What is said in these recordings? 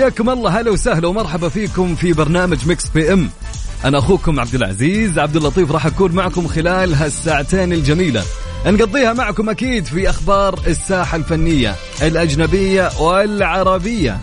حياكم الله. هلا وسهلا ومرحبا فيكم في برنامج Mix PM. أنا أخوكم عبد العزيز. عبد اللطيف راح أكون معكم خلال هالساعتين الجميلة. نقضيها معكم أكيد في أخبار الساحة الفنية الأجنبية والعربية.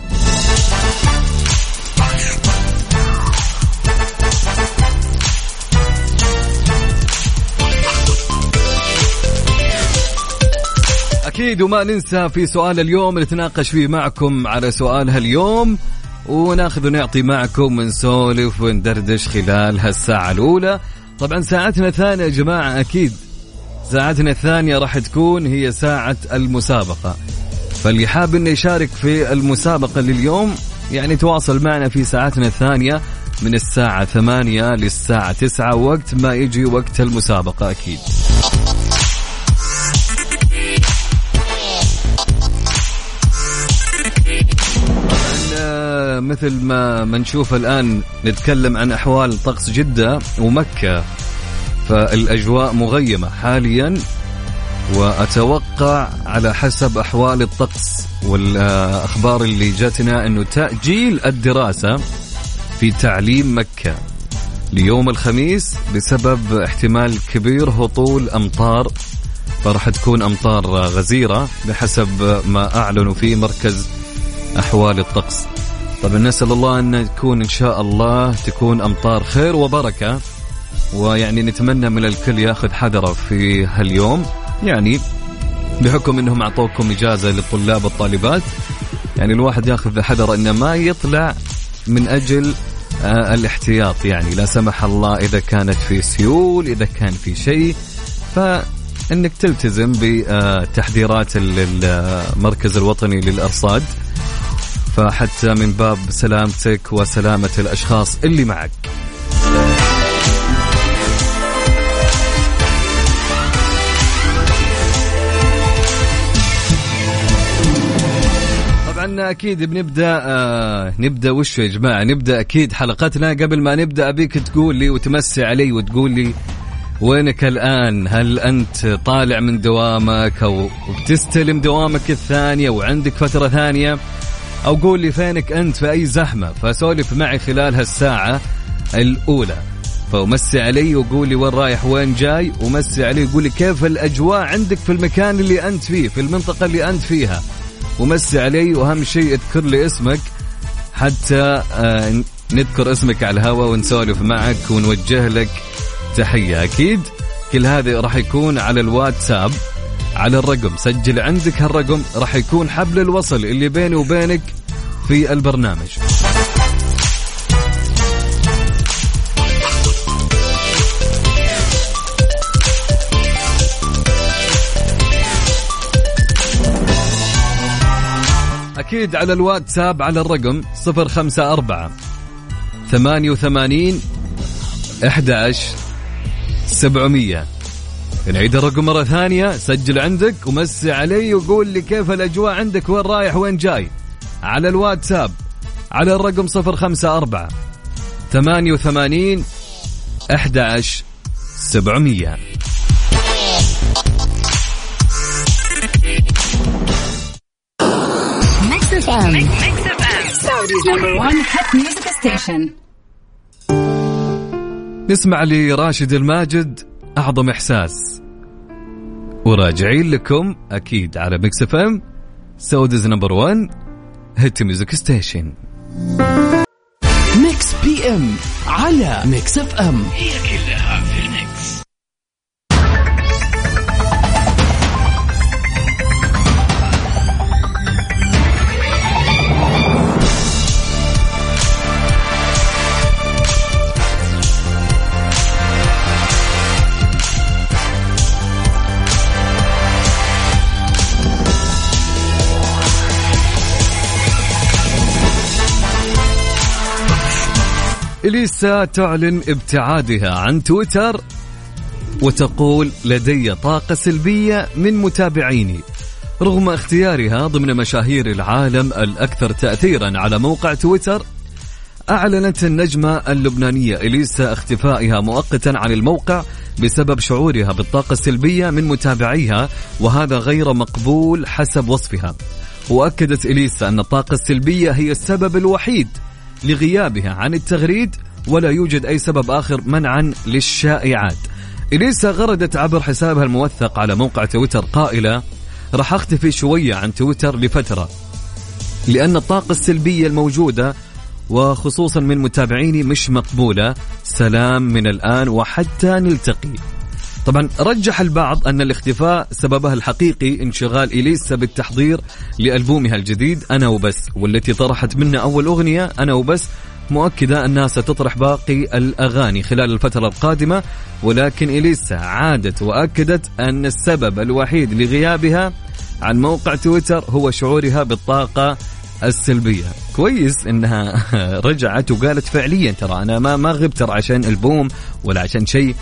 أكيد وما ننسى في سؤال اليوم نتناقش فيه معكم على سؤال هاليوم وناخذ ونعطي معكم ونسولف وندردش خلال هالساعة الأولى. طبعا ساعتنا الثانية يا جماعة أكيد ساعتنا الثانية راح تكون هي ساعة المسابقة. فاللي حاب إنه يشارك في المسابقة لليوم يعني تواصل معنا في ساعتنا الثانية من الساعة ثمانية للساعة تسعة وقت ما يجي وقت المسابقة أكيد. مثل ما ما نشوف الآن نتكلم عن أحوال طقس جدة ومكة. فالأجواء مغيمة حاليا وأتوقع على حسب أحوال الطقس والأخبار اللي جاتنا أنه تأجيل الدراسة في تعليم مكة. ليوم الخميس بسبب احتمال كبير هطول أمطار فراح تكون أمطار غزيرة بحسب ما أعلنوا في مركز أحوال الطقس. طبعا نسأل الله أن تكون إن شاء الله تكون أمطار خير وبركة. ويعني نتمنى من الكل يأخذ حذره في هاليوم. يعني بحكم إنهم أعطوكم إجازة للطلاب والطالبات يعني الواحد يأخذ حذره إنه ما يطلع من أجل آه الاحتياط. يعني لا سمح الله إذا كانت في سيول إذا كان في شيء. فإنك تلتزم بتحذيرات المركز الوطني للإرصاد. فحتى من باب سلامتك وسلامة الأشخاص اللي معك. طبعا أكيد بنبدأ آه نبدأ وش يا جماعة؟ نبدأ أكيد حلقتنا. قبل ما نبدأ أبيك تقول لي وتمسي علي وتقول لي وينك الآن؟ هل أنت طالع من دوامك أو بتستلم دوامك الثانية وعندك فترة ثانية؟ أو قول لي فينك أنت في أي زحمة فسولف معي خلال هالساعة الأولى. فمسي علي وقول لي وين رايح وين جاي ومسي علي وقول لي كيف الأجواء عندك في المكان اللي أنت فيه في المنطقة اللي أنت فيها. ومسي علي وأهم شيء اذكر لي اسمك حتى آه، نذكر اسمك على الهواء ونسولف معك ونوجه لك تحية. أكيد كل هذا راح يكون على الواتساب. على الرقم. سجل عندك هالرقم راح يكون حبل الوصل اللي بيني وبينك في البرنامج. أكيد على الواتساب على الرقم 054 88 11 700 نعيد الرقم مرة ثانية. سجل عندك ومسي علي وقول لي كيف الأجواء عندك وين رايح وين جاي. على الواتساب. على الرقم 054 88 11 700 Mix FM Saudi's number one hit music station. نسمع لراشد الماجد أعظم إحساس. وراجعين لكم أكيد على Mix FM Saudi's number 1 hit music station Mix PM على Mix F M هي كلها إليسا تعلن ابتعادها عن تويتر وتقول لدي طاقة سلبية من متابعيني. رغم اختيارها ضمن مشاهير العالم الأكثر تأثيرا على موقع تويتر أعلنت النجمة اللبنانية إليسا اختفائها مؤقتا عن الموقع بسبب شعورها بالطاقة السلبية من متابعيها وهذا غير مقبول حسب وصفها. وأكدت إليسا أن الطاقة السلبية هي السبب الوحيد لغيابها عن التغريد ولا يوجد أي سبب آخر منعا للشائعات. إليسا غردت عبر حسابها الموثق على موقع تويتر قائلة راح أختفي شوية عن تويتر لفترة لأن الطاقة السلبية الموجودة وخصوصا من متابعيني مش مقبولة. سلام من الآن وحتى نلتقي. طبعا رجح البعض أن الاختفاء سببها الحقيقي انشغال إليسا بالتحضير لألبومها الجديد أنا وبس والتي طرحت منه أول أغنية أنا وبس مؤكدة أنها ستطرح باقي الأغاني خلال الفترة القادمة ولكن إليسا عادت وأكدت أن السبب الوحيد لغيابها عن موقع تويتر هو شعورها بالطاقة السلبية. كويس إنها رجعت وقالت فعليا ترى أنا ما ما غبت عشان ألبوم ولا عشان شيء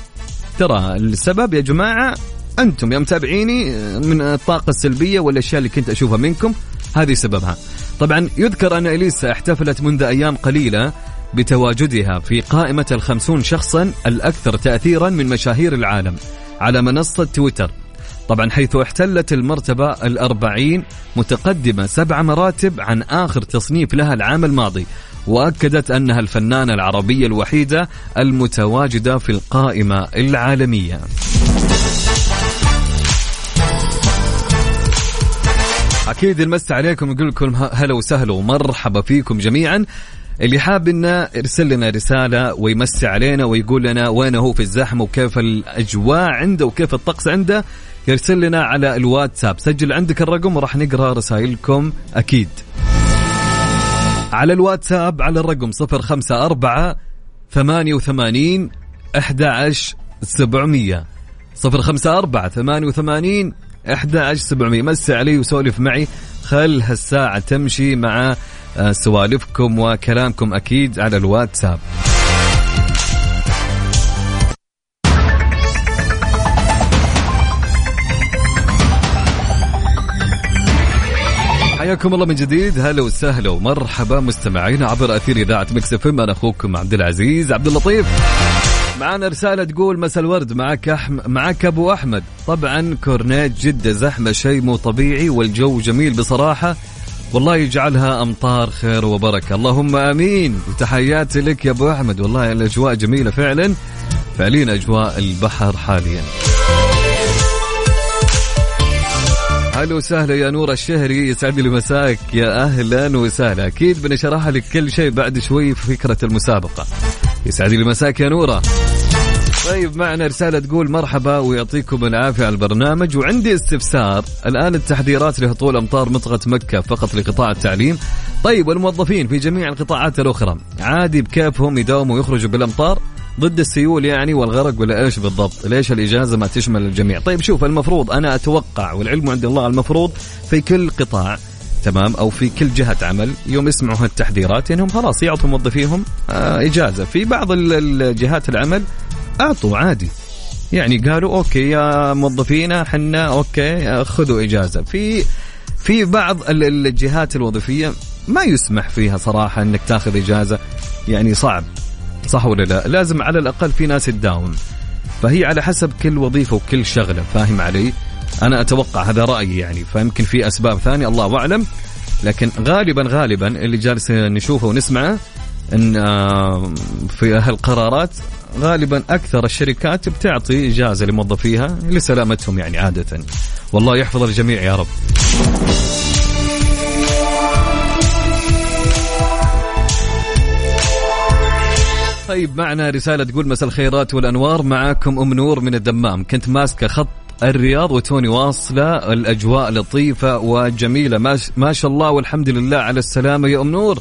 ترى السبب يا جماعة أنتم يا متابعيني من الطاقة السلبية والأشياء اللي كنت أشوفها منكم هذه سببها. طبعا يذكر أن إليسا احتفلت منذ أيام قليلة بتواجدها في قائمة الخمسون شخصا الأكثر تأثيرا من مشاهير العالم على منصة تويتر. طبعا حيث احتلت المرتبة الأربعين متقدمة سبع مراتب عن آخر تصنيف لها العام الماضي. وأكدت أنها الفنانة العربية الوحيدة المتواجدة في القائمة العالمية. أكيد نمس عليكم نقول لكم هلا وسهلا ومرحبا فيكم جميعا. اللي حاب إنه يرسل لنا رسالة ويمسي علينا ويقول لنا وين هو في الزحمة وكيف الأجواء عنده وكيف الطقس عنده يرسل لنا على الواتساب. سجل عندك الرقم وراح نقرأ رسائلكم أكيد. على الواتساب على الرقم 054 88 11 700 054 88 11 700 مسي علي وسولف معي. خل هالساعة تمشي مع آه، سوالفكم وكلامكم أكيد على الواتساب. حياكم الله من جديد. هلا وسهلا ومرحبا مستمعينا عبر أثير إذاعة Mix FM أنا أخوكم عبد العزيز عبد اللطيف. معنا رسالة تقول مساء الورد معك أحم... معك أبو أحمد. طبعا كورنيش جدة زحمة شيء مو طبيعي والجو جميل بصراحة. والله يجعلها أمطار خير وبركة. اللهم آمين. وتحياتي لك يا أبو أحمد. والله الأجواء جميلة فعلا. فعليا أجواء البحر حاليا. هلا وسهلا يا نور الشهري يسعد لي مساك يا أهلا وسهلا. أكيد بنشرح لك كل شيء بعد شوي في فكرة المسابقة. يسعد لي مساك يا نورة. طيب معنا رسالة تقول مرحبا ويعطيكم العافية على البرنامج. وعندي استفسار. الآن التحذيرات لهطول أمطار منطقة مكة فقط لقطاع التعليم. طيب والموظفين في جميع القطاعات الأخرى. عادي بكيفهم يداوموا ويخرجوا بالأمطار؟ ضد السيول يعني والغرق ولا إيش بالضبط؟ ليش الإجازة ما تشمل الجميع؟ طيب شوف المفروض أنا أتوقع والعلم عند الله المفروض في كل قطاع تمام؟ أو في كل جهة عمل يوم يسمعوا هالتحذيرات انهم خلاص يعطوا موظفيهم آه إجازة. في بعض الجهات العمل أعطوا عادي. يعني قالوا okay يا موظفينا حنا okay خذوا إجازة. في في بعض الجهات الوظيفية ما يسمح فيها صراحة إنك تاخذ إجازة يعني صعب. صح ولا لا؟ لازم على الأقل في ناس تداوم. فهي على حسب كل وظيفة وكل شغلة فاهم علي؟ أنا أتوقع هذا رأيي يعني فيمكن في أسباب ثانية الله أعلم. لكن غالبا غالبا اللي جالس نشوفه ونسمعه إن آه، في هالقرارات غالبا أكثر الشركات بتعطي إجازة لموظفيها لسلامتهم يعني عادة. والله يحفظ الجميع يا رب. طيب معنا رسالة تقول مساء الخيرات والأنوار معاكم أم نور من الدمام. كنت ماسكة خط الرياض وتوني واصلة الأجواء لطيفة وجميلة. ما شاء الله والحمد لله على السلامة يا أم نور.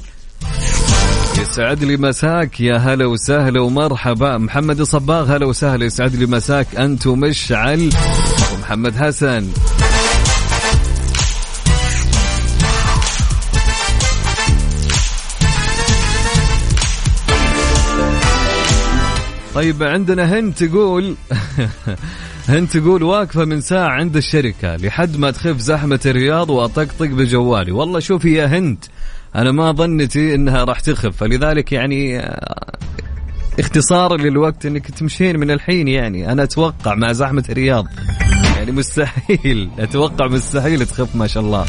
يسعد لي مساك يا هلا وسهلا ومرحبا. محمد الصباغ هلا وسهلا. يسعد لي مساك أنت ومشعل ومحمد حسن. طيب عندنا هند تقول هند تقول واقفة من ساعة عند الشركة لحد ما تخف زحمة الرياض وأطقطق بجوالي. والله شوفي يا هند. أنا ما ظنتي إنها راح تخف. فلذلك يعني آه، اختصارا للوقت إنك تمشين من الحين يعني. أنا أتوقع مع زحمة الرياض. يعني مستحيل. أتوقع مستحيل تخف ما شاء الله.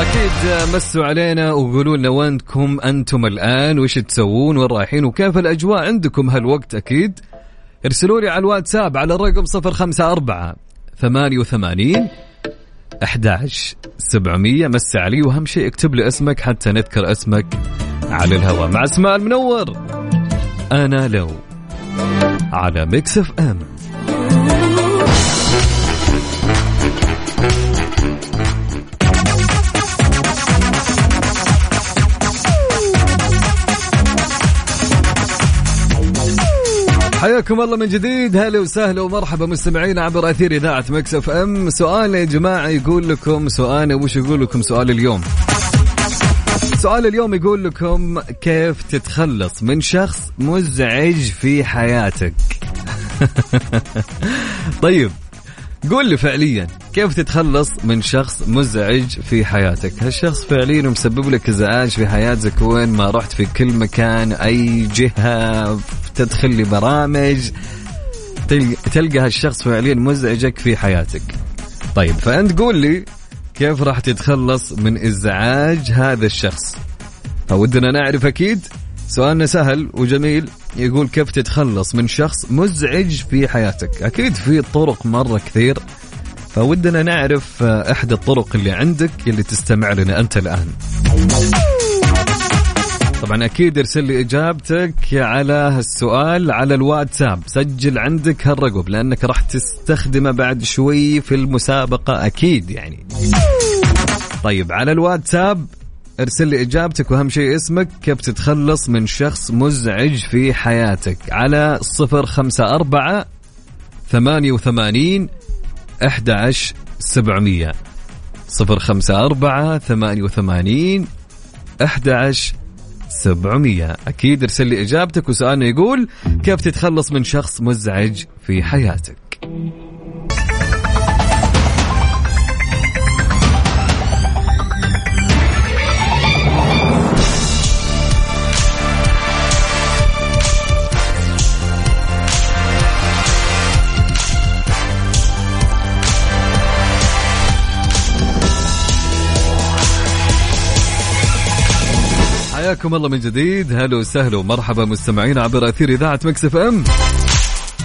أكيد مسوا علينا وقولوا لنا وينكم أنتم الآن؟ وش تسوون؟ وين رايحين؟ وكيف الأجواء عندكم هالوقت؟ أكيد. ارسلوا لي على الواتساب على الرقم 054 88 11 700 مس علي وأهم شيء اكتب لي اسمك حتى نذكر اسمك على الهواء. مع إسماء المنور أنا لو على Mix FM. حياكم الله من جديد. هلا وسهلا ومرحبا مستمعين عبر أثير إذاعة Mix FM. سؤال يا جماعة يقول لكم سؤال وش يقول لكم سؤال اليوم؟ سؤال اليوم يقول لكم كيف تتخلص من شخص مزعج في حياتك؟ طيب قول لي فعليا. كيف تتخلص من شخص مزعج في حياتك؟ هالشخص فعليا مسبب لك ازعاج في حياتك وين ما رحت في كل مكان أي جهة تدخل لبرامج تلقى هالشخص فعليا مزعجك في حياتك. طيب فأنت قول لي كيف راح تتخلص من ازعاج هذا الشخص؟ فودنا نعرف أكيد سؤالنا سهل وجميل يقول كيف تتخلص من شخص مزعج في حياتك؟ أكيد في طرق مرة كثير فودنا نعرف إحدى الطرق اللي عندك اللي تستمع لنا أنت الآن. طبعا أكيد ارسل لي إجابتك على السؤال على الواتساب. سجل عندك هالرقم لأنك راح تستخدمه بعد شوي في المسابقة أكيد يعني. طيب على الواتساب ارسل لي إجابتك وأهم شيء اسمك كيف تتخلص من شخص مزعج في حياتك؟ على صفر خمسة أربعة ثمانية وثمانين أحد عشر سبعمية. صفر خمسة أربعة ثمانية وثمانين. أحد عشر سبعمية. أكيد ارسل لي إجابتك وسؤالنا يقول كيف تتخلص من شخص مزعج في حياتك؟ حياكم الله من جديد. هلا وسهلا ومرحبا مستمعين عبر أثير إذاعة Mix FM.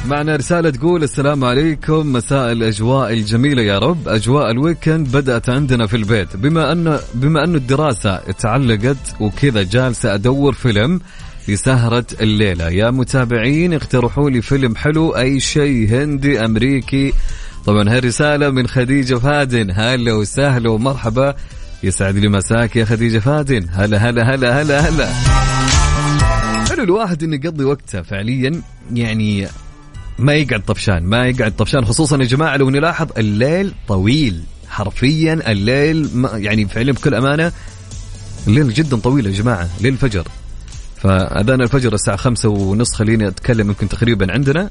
معنا رسالة تقول السلام عليكم. مساء الأجواء الجميلة يا رب. أجواء ال weekend بدأت عندنا في البيت. بما أن بما أنه الدراسة تعلقت وكذا جالسة أدور فيلم لسهرة الليلة. يا متابعين اقترحوا لي فيلم حلو أي شيء هندي أمريكي. طبعا هاي رسالة من خديجة فادن هلا وسهلا ومرحبا. يسعد لي مساك يا خديجة فادن. هلا هلا هلا هلا هلا. حلو الواحد إنه يقضي وقته فعليا يعني ما يقعد طفشان ما يقعد طفشان خصوصا يا جماعة لو نلاحظ الليل طويل حرفيا الليل يعني فعليا بكل أمانة الليل جدا طويل يا جماعة ليل الفجر فأذان الفجر الساعة خمسة ونص خليني أتكلم يمكن تقريبا عندنا.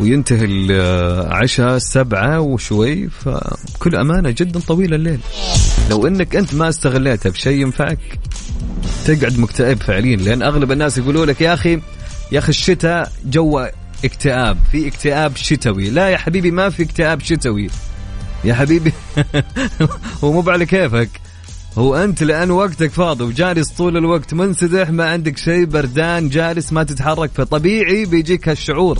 وينتهي العشاء سبعة وشوي فكل أمانة جدا طويل الليل. لو أنك أنت ما استغليتها بشيء ينفعك تقعد مكتئب فعليا لأن أغلب الناس يقولوا لك يا أخي يا أخي الشتاء جو اكتئاب في اكتئاب شتوي. لا يا حبيبي ما في اكتئاب شتوي. يا حبيبي هو مو على كيفك. هو أنت لأن وقتك فاضي وجالس طول الوقت منسدح ما عندك شيء بردان جالس ما تتحرك فطبيعي بيجيك هالشعور.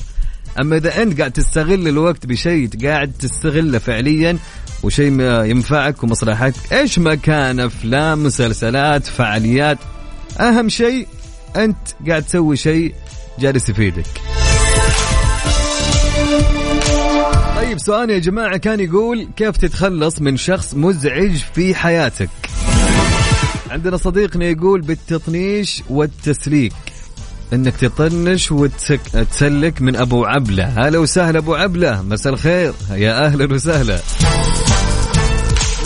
أما إذا أنت قاعد تستغل الوقت بشيء قاعد تستغله فعليا وشيء ينفعك ومصلحتك إيش ما كان أفلام مسلسلات فعاليات؟ أهم شيء أنت قاعد تسوي شيء جالس يفيدك. طيب سؤال يا جماعة كان يقول كيف تتخلص من شخص مزعج في حياتك؟ عندنا صديقنا يقول بالتطنيش والتسليك. إنك تطنش وتسلك من أبو عبلة. هلا وسهلا أبو عبلة. مساء الخير. يا أهلا وسهلا.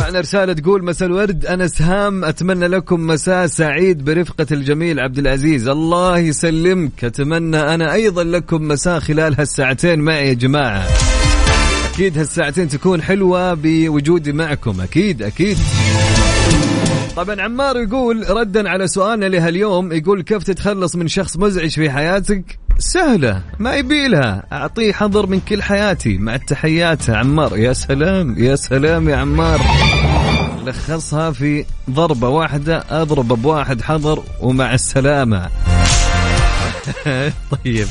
معنا رسالة تقول مساء الورد. أنا سهام أتمنى لكم مساء سعيد برفقة الجميل عبد العزيز. الله يسلمك. أتمنى أنا أيضا لكم مساء خلال هالساعتين معي يا جماعة. أكيد هالساعتين تكون حلوة بوجودي معكم. أكيد أكيد. طبعا عمار يقول ردا على سؤالنا لهاليوم يقول كيف تتخلص من شخص مزعج في حياتك؟ سهلة ما يبي لها. أعطيه حظر من كل حياتي مع التحيات. يا عمار يا سلام يا سلام يا عمار. لخصها في ضربة واحدة أضرب بواحد حظر ومع السلامة. طيب.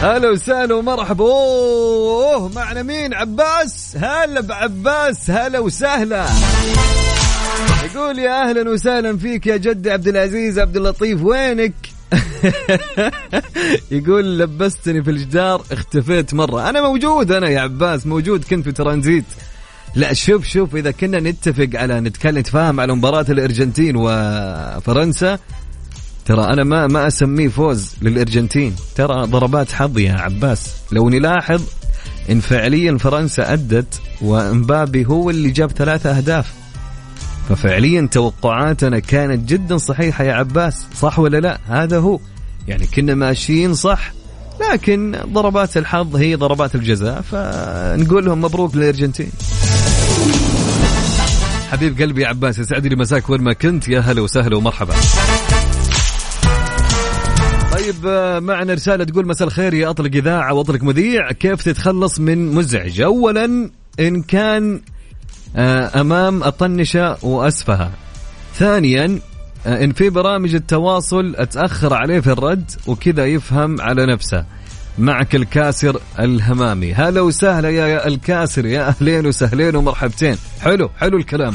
هلا وسهلا ومرحبا. أوه معنا مين؟ عباس. هلا بعباس. هلا وسهلا. يقول يا أهلا وسهلا فيك يا جدي عبد العزيز عبد اللطيف وينك؟ يقول لبستني في الجدار اختفيت مرة. أنا موجود أنا يا عباس موجود كنت في ترانزيت. لا شوف شوف إذا كنا نتفق على نتكلم نتفاهم على مباراة الأرجنتين وفرنسا ترى أنا ما ما أسميه فوز للأرجنتين. ترى ضربات حظ يا عباس. لو نلاحظ إن فعليا فرنسا أدت وإمبابي هو اللي جاب ثلاثة أهداف. ففعليا توقعاتنا كانت جدا صحيحة يا عباس. صح ولا لا؟ هذا هو. يعني كنا ماشيين صح لكن ضربات الحظ هي ضربات الجزاء فنقول لهم مبروك للأرجنتين. حبيب قلبي عباس يسعد لي مساك وين ما كنت. يا هلا وسهلا ومرحبا. طيب معنا رسالة تقول مساء الخير يا أطلق إذاعة وأطلق مذيع. كيف تتخلص من مزعج؟ أولا إن كان آه، أمام أطنشة وأسفها. ثانيا آه، إن في برامج التواصل أتأخر عليه في الرد وكذا يفهم على نفسه. معك الكاسر الهمامي. هلا وسهلا يا الكاسر. يا أهلين وسهلين ومرحبتين. حلو حلو الكلام.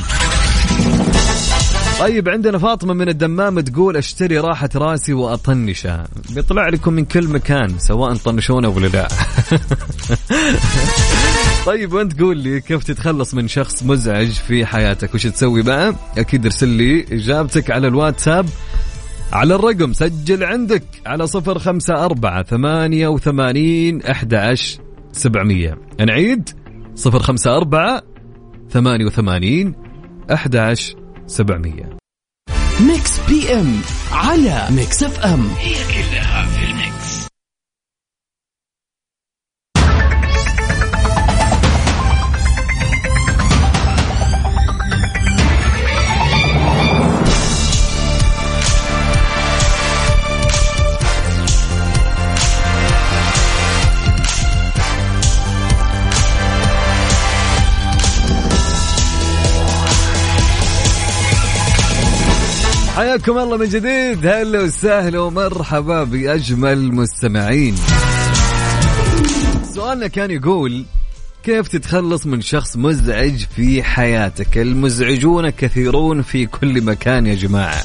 طيب عندنا فاطمة من الدمام تقول أشتري راحة راسي وأطنشها. بيطلع لكم من كل مكان سواء طنشونا ولا لا. طيب وأنت قول لي كيف تتخلص من شخص مزعج في حياتك؟ وش تسوي معه أكيد ارسل لي إجابتك على الواتساب. على الرقم سجل عندك على صفر خمسة أربعة ثمانية وثمانين أحد عشر سبعمية. نعيد؟ صفر خمسة أربعة ثمانية وثمانين أحد عشر سبعمية. Mix PM على Mix FM. هي كلها حياكم الله من جديد. هلا وسهلا ومرحبا بأجمل مستمعين. سؤالنا كان يقول كيف تتخلص من شخص مزعج في حياتك؟ المزعجون كثيرون في كل مكان يا جماعة.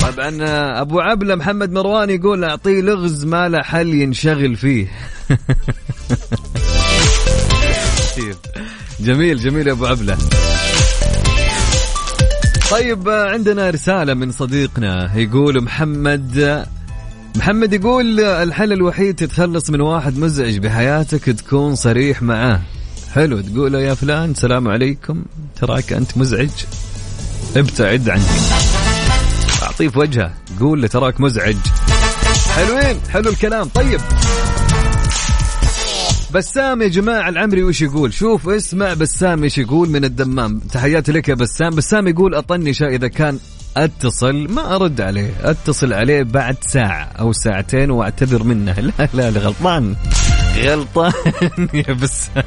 طبعا أبو عبلة محمد مروان يقول أعطيه لغز ما له حل ينشغل فيه. جميل جميل يا أبو عبلة. طيب عندنا رسالة من صديقنا يقول محمد محمد يقول الحل الوحيد تتخلص من واحد مزعج بحياتك تكون صريح معاه. حلو تقول له يا فلان سلام عليكم تراك أنت مزعج؟ ابتعد عني أعطيه في وجهه قول له تراك مزعج. حلوين حلو الكلام طيب. بسام يا جماعة العمري وش يقول؟ شوف اسمع بسام إيش يقول من الدمام. تحياتي لك يا بسام. بسام يقول أطنشه إذا كان أتصل ما أرد عليه. أتصل عليه بعد ساعة أو ساعتين وأعتذر منه. لا لا لا غلطان. غلطان يا بسام.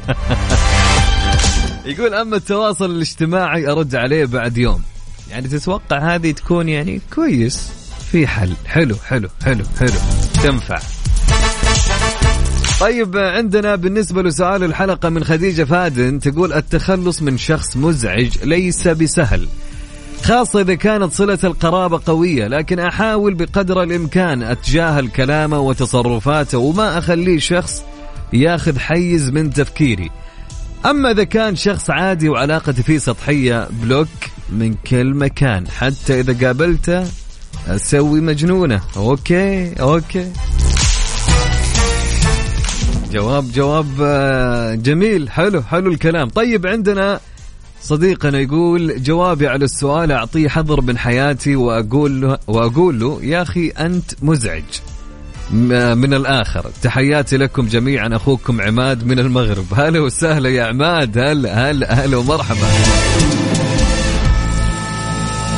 يقول أما التواصل الاجتماعي أرد عليه بعد يوم. يعني تتوقع هذه تكون يعني كويس في حل. حلو حلو حلو حلو. تنفع. طيب عندنا بالنسبة لسؤال الحلقة من خديجة فادن تقول التخلص من شخص مزعج ليس بسهل. خاصة إذا كانت صلة القرابة قوية لكن أحاول بقدر الإمكان أتجاهل كلامه وتصرفاته وما أخليه شخص ياخذ حيز من تفكيري. أما إذا كان شخص عادي وعلاقتي فيه سطحية بلوك من كل مكان. حتى إذا قابلته أسوي مجنونة. okay okay. جواب جواب آه، جميل. حلو حلو الكلام. طيب عندنا صديقنا يقول جوابي على السؤال أعطيه حظر من حياتي وأقول له وأقول له يا أخي أنت مزعج م- من الآخر. تحياتي لكم جميعا أخوكم عماد من المغرب. هلا وسهلا يا عماد. هلا هلا هلا ومرحبا.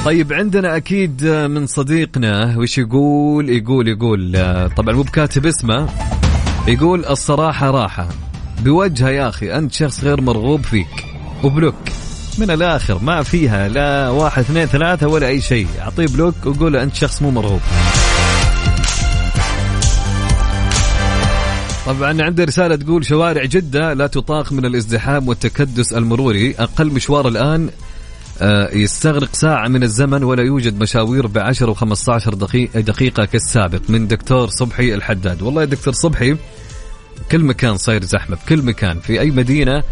طيب عندنا أكيد من صديقنا وش يقول؟ يقول يقول آه، طبعا مو بكاتب اسمه. يقول الصراحة راحة. بوجهه يا أخي أنت شخص غير مرغوب فيك. و block. من الآخر ما فيها لا واحد اثنين ثلاثة ولا أي شيء. أعطيه block وقول أنت شخص مو مرغوب. طبعا عندي رسالة تقول شوارع جدة لا تطاق من الازدحام والتكدس المروري. أقل مشوار الآن يستغرق ساعة من الزمن ولا يوجد مشاوير بعشر و15 دقيقة, دقيقة كالسابق من دكتور صبحي الحداد. والله يا دكتور صبحي كل مكان صاير زحمة في كل مكان في أي مدينة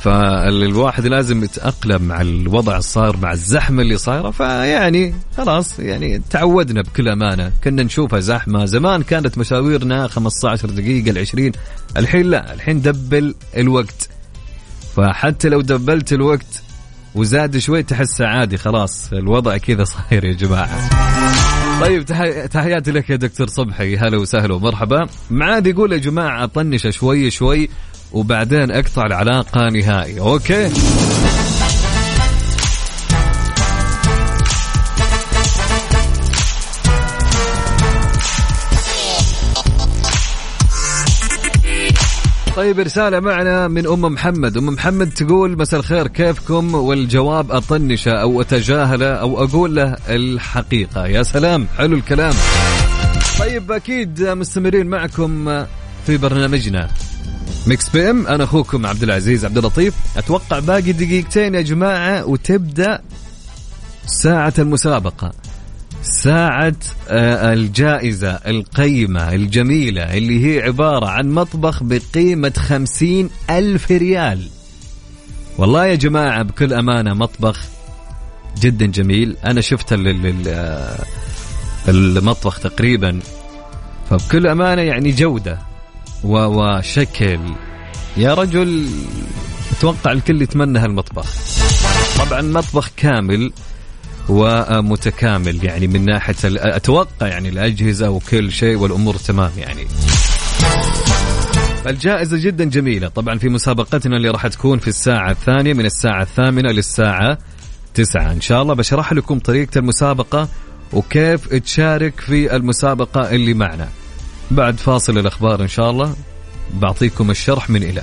فالواحد لازم يتأقلم مع الوضع الصاير مع الزحمة اللي صايرة. فيعني خلاص يعني تعودنا بكل أمانة كنا نشوفها زحمة. زمان كانت مشاويرنا 15 دقيقة 20 الحين لا الحين دبل الوقت. فحتى لو دبلت الوقت وزاد شوي تحسه عادي خلاص الوضع كذا صاير يا جماعة. طيب تحي- تحياتي لك يا دكتور صبحي. هلا وسهلا ومرحبا. معاد يقول يا جماعة طنش شوي شوي وبعدين أقطع العلاقة نهائي. أوكي. طيب رسالة معنا من أم محمد. أم محمد تقول مساء الخير كيفكم؟ والجواب أطنشه أو أتجاهله أو أقول له الحقيقة. يا سلام حلو الكلام. طيب أكيد مستمرين معكم في برنامجنا. Mix PM أنا أخوكم عبد العزيز عبد اللطيف. أتوقع باقي دقيقتين يا جماعة وتبدأ ساعة المسابقة. ساعة آه، الجائزة القيمة الجميلة اللي هي عبارة عن مطبخ بقيمة خمسين ألف ريال. والله يا جماعة بكل أمانة مطبخ جدا جميل. أنا شفت آه، المطبخ تقريبا. فبكل أمانة يعني جودة وشكل. يا رجل أتوقع الكل يتمنى هالمطبخ. طبعا مطبخ كامل ومتكامل يعني من ناحية أتوقع يعني الأجهزة وكل شيء والأمور تمام يعني. الجائزة جدا جميلة. طبعا في مسابقتنا اللي راح تكون في الساعة الثانية من الساعة الثامنة للساعة تسعة. إن شاء الله بشرح لكم طريقة المسابقة وكيف تشارك في المسابقة اللي معنا. بعد فاصل الأخبار إن شاء الله بعطيكم الشرح من إلى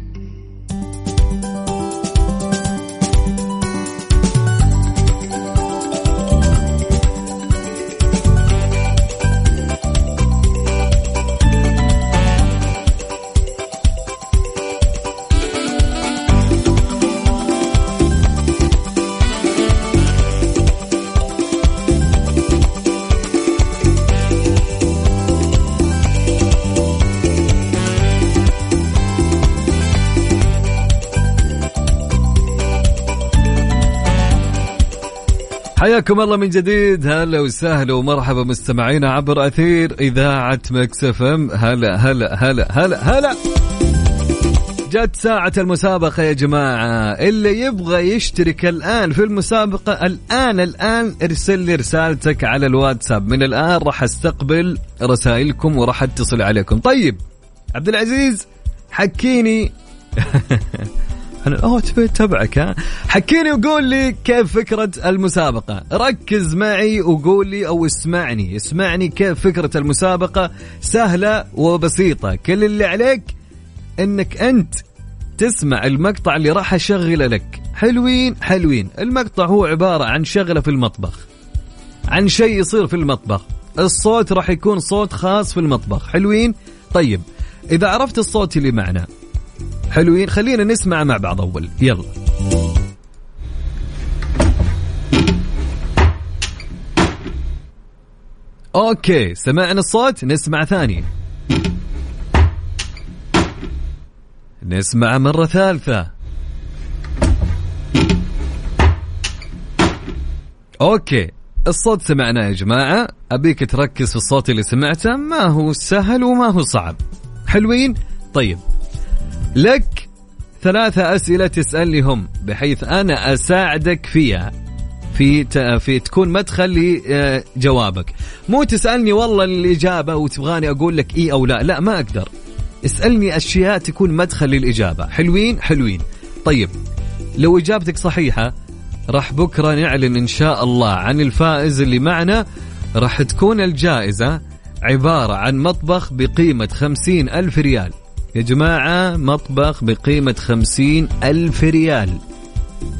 حياكم الله من جديد. هلا وسهلا ومرحبا مستمعينا عبر أثير إذاعة Mix FM. هلا هلا هلا هلا هلا. جت ساعة المسابقة يا جماعة. اللي يبغى يشترك الآن في المسابقة الآن الآن ارسل لي رسالتك على الواتساب. من الآن راح أستقبل رسائلكم وراح أتصل عليكم. طيب عبد العزيز حكيني. أنا أوه تبي تبعك ها؟ حكيني وقول لي كيف فكرة المسابقة. ركز معي وقول لي أو اسمعني. اسمعني كيف فكرة المسابقة سهلة وبسيطة. كل اللي عليك إنك أنت تسمع المقطع اللي راح أشغله لك. حلوين حلوين. المقطع هو عبارة عن شغلة في المطبخ. عن شيء يصير في المطبخ. الصوت راح يكون صوت خاص في المطبخ. حلوين؟ طيب إذا عرفت الصوت اللي معنا حلوين. خلينا نسمع مع بعض أول. يلا. okay سمعنا الصوت نسمع ثاني. نسمع مرة ثالثة. okay الصوت سمعناه يا جماعة. أبيك تركز في الصوت اللي سمعته. ما هو سهل وما هو صعب. حلوين؟ طيب. لك ثلاثة أسئلة تسألني بحيث أنا أساعدك فيها في في تكون مدخل لجوابك. مو تسألني والله الإجابة وتبغاني أقول لك إي أو لا لا ما أقدر. اسألني أشياء تكون مدخل للإجابة. حلوين؟ حلوين. طيب لو إجابتك صحيحة راح بكرة نعلن إن شاء الله عن الفائز اللي معنا. راح تكون الجائزة عبارة عن مطبخ بقيمة خمسين ألف ريال. يا جماعة مطبخ بقيمة خمسين ألف ريال.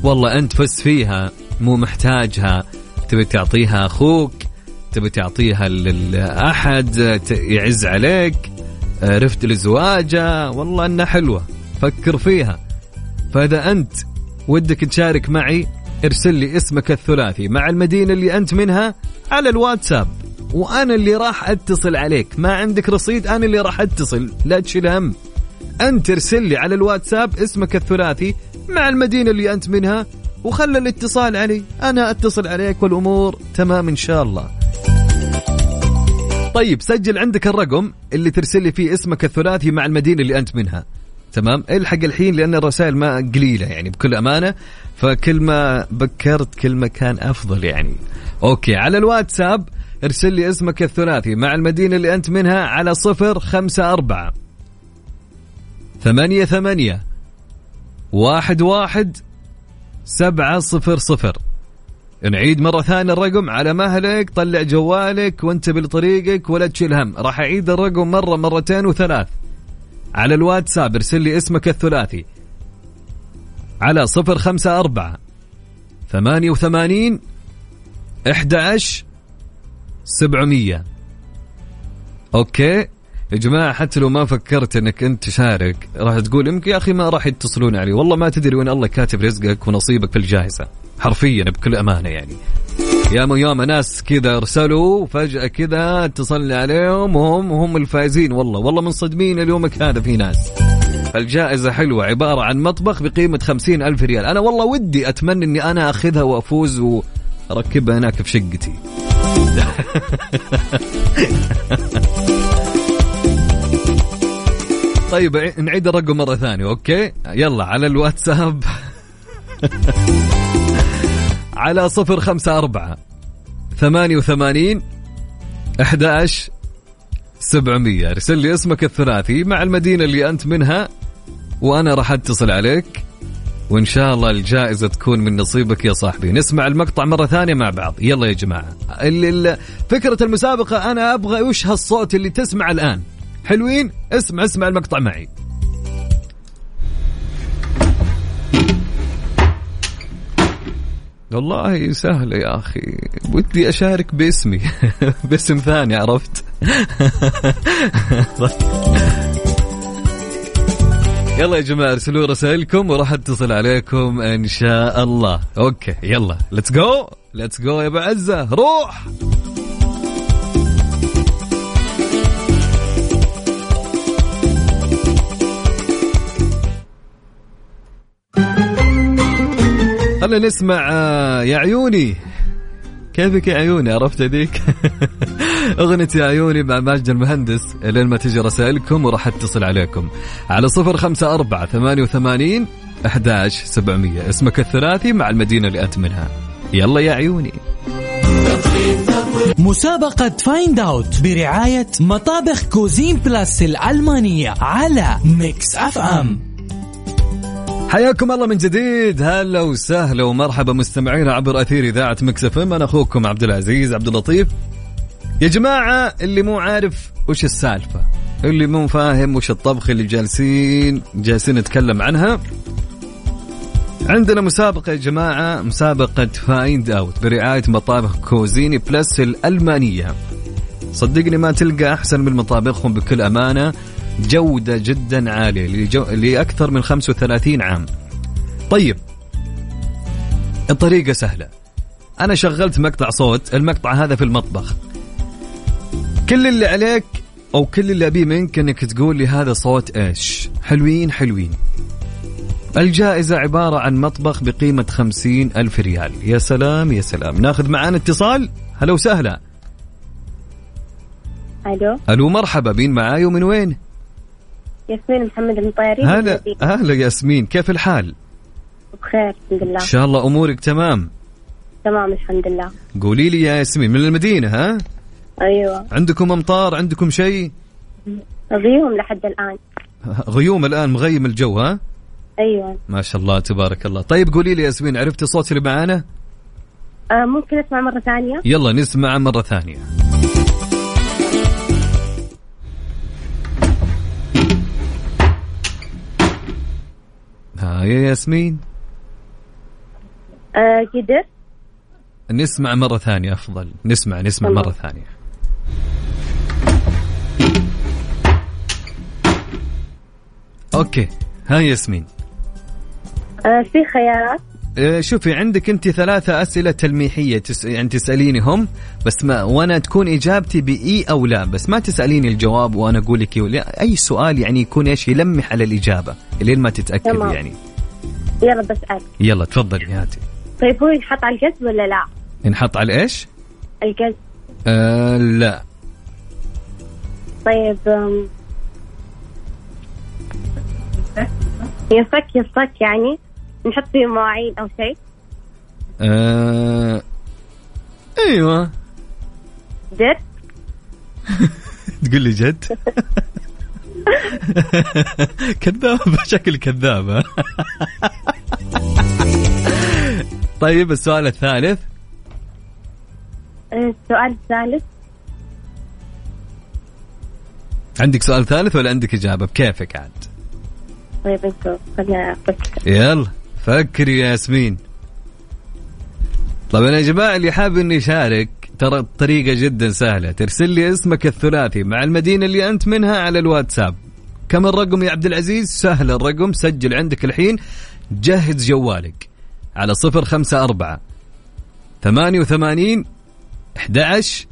والله أنت فز فيها مو محتاجها. تبي تعطيها أخوك تبي تعطيها لأحد يعز عليك. رفت لزواجه. والله أنها حلوة. فكر فيها. فإذا أنت ودك تشارك معي ارسل لي اسمك الثلاثي مع المدينة اللي أنت منها على الواتساب. وأنا اللي راح أتصل عليك. ما عندك رصيد أنا اللي راح أتصل. لا تشيل هم. أنت ارسل لي على الواتساب اسمك الثلاثي مع المدينة اللي أنت منها وخلى الاتصال علي. أنا أتصل عليك والأمور تمام إن شاء الله. طيب سجل عندك الرقم اللي ترسل لي فيه اسمك الثلاثي مع المدينة اللي أنت منها. تمام؟ الحق الحين لأن الرسائل ما قليلة يعني بكل أمانة فكل ما بكرت كل ما كان أفضل يعني. أوكي على الواتساب ارسل لي اسمك الثلاثي مع المدينة اللي أنت منها على صفر خمسة أربعة ثمانية ثمانية واحد واحد سبعة صفر صفر. نعيد مرة ثانية الرقم على مهلك طلع جوالك وأنت بطريقك ولا تشيل هم. راح أعيد الرقم مرة مرتين وثلاث. على الواتساب ارسل لي اسمك الثلاثي. على صفر خمسة أربعة ثمانية وثمانين إحدى عشر سبعمية. أوكي. يا جماعة حتى لو ما فكرت إنك أنت تشارك راح تقول يمكن يا أخي ما راح يتصلون علي. والله ما تدري وين الله كاتب رزقك ونصيبك في الجائزة حرفيا بكل أمانة يعني. ياما ياما ناس كذا ارسلوا فجأة كذا اتصلنا عليهم وهم هم الفائزين. والله والله منصدمين اليومك هذا في ناس. الجائزة حلوة عبارة عن مطبخ بقيمة خمسين ألف ريال. أنا والله ودي أتمنى أني أنا أخذها وأفوز وأركبها هناك في شقتي. طيب نعيد الرقم مرة ثانية أوكي؟ يلا على الواتساب. على صفر خمسة أربعة ثمانية وثمانين أحد سبعمية. ارسل لي اسمك الثلاثي مع المدينة اللي أنت منها وأنا راح أتصل عليك. وإن شاء الله الجائزة تكون من نصيبك يا صاحبي. نسمع المقطع مرة ثانية مع بعض. يلا يا جماعة. فكرة المسابقة أنا أبغى وش هالصوت اللي تسمع الآن؟ حلوين؟ اسمع اسمع المقطع معي. والله سهلة يا أخي. ودي أشارك باسمي. باسم ثاني عرفت؟ يلا يا جماعة ارسلوا رسائلكم وراح اتصل عليكم إن شاء الله. okay يلا let's go let's go يا أبو عزة روح! خلينا نسمع آه، يا عيوني. كيفك يا عيوني؟ عرفت هذيك؟ أغنية يا عيوني مع ماجد المهندس لين ما تجي رسائلكم وراح اتصل عليكم. على صفر خمسة أربعة ثمانية وثمانين أحداش سبعمية. اسمك الثلاثي مع المدينة اللي أنت منها. يلا يا عيوني. مسابقة Find Out برعاية مطابخ Cuisine Plus الألمانية على Mix FM حياكم الله من جديد. هلا وسهلا ومرحبا مستمعينا عبر أثير إذاعة Mix أنا أخوكم عبد العزيز عبد اللطيف. يا جماعة اللي مو عارف وش السالفة اللي مو فاهم وش الطبخ اللي جالسين جالسين نتكلم عنها. عندنا مسابقة يا جماعة مسابقة Find Out برعاية مطابخ Cuisine Plus الألمانية. صدقني ما تلقى أحسن من مطابخهم بكل أمانة. جودة جدا عالية لجو... لأكثر من 35 عام. طيب الطريقة سهلة. أنا شغلت مقطع صوت المقطع هذا في المطبخ. كل اللي عليك أو كل اللي أبيه منك أنك تقول لي هذا صوت إيش؟ حلوين حلوين. الجائزة عبارة عن مطبخ بقيمة خمسين ألف ريال. يا سلام يا سلام. ناخذ معانا اتصال؟ هلا وسهلا. ألو. ألو مرحبا. بين معاي ومن وين؟ ياسمين محمد المطيري. هلا أهلا ياسمين. كيف الحال؟ بخير الحمد لله. إن شاء الله أمورك تمام. تمام الحمد لله. قولي لي يا ياسمين من المدينة ها؟ أيوه. عندكم أمطار؟ عندكم شيء؟ غيوم لحد الآن. غيوم الآن مغيم الجو ها؟ أيوه. ما شاء الله تبارك الله. طيب قولي لي ياسمين عرفتي الصوت اللي معانا؟ آه ممكن أسمع مرة ثانية؟ يلا نسمع مرة ثانية. ها يا ياسمين. آه قدر نسمع مرة ثانية أفضل. نسمع نسمع. مرة ثانية. أوكي. ها ياسمين. آه في خيارات؟ آه، شوفي عندك أنت ثلاثة أسئلة تلميحية تس... يعني تسألينهم بس ما وأنا تكون إجابتي بإي أو لا بس ما تسأليني الجواب وأنا أقول لك أي سؤال يعني يكون إيش يلمح على الإجابة لين ما تتأكد تمام. يعني. يلا بسأل يلا تفضلي هاتي. طيب هو ينحط على القز ولا لا؟ نحط على إيش؟ القز آه لا. طيب ينفك ينفك يعني نحط فيه مواعين أو شيء. آه... أيوه. در تقول لي جد؟ كذابة شكل كذابة طيب السؤال الثالث. آه، السؤال الثالث. عندك سؤال ثالث ولا عندك إجابة؟ بكيفك عاد. طيب خلينا أفكر يلا فكري يا ياسمين. طبعا يا جماعة اللي حاب إنه يشارك ترى الطريقة جدا سهلة. ترسل لي اسمك الثلاثي مع المدينة اللي أنت منها على الواتساب. كم الرقم يا عبد العزيز؟ سهل الرقم سجل عندك الحين. جهز جوالك. على صفر خمسة أربعة ثمانية وثمانين أحد عشر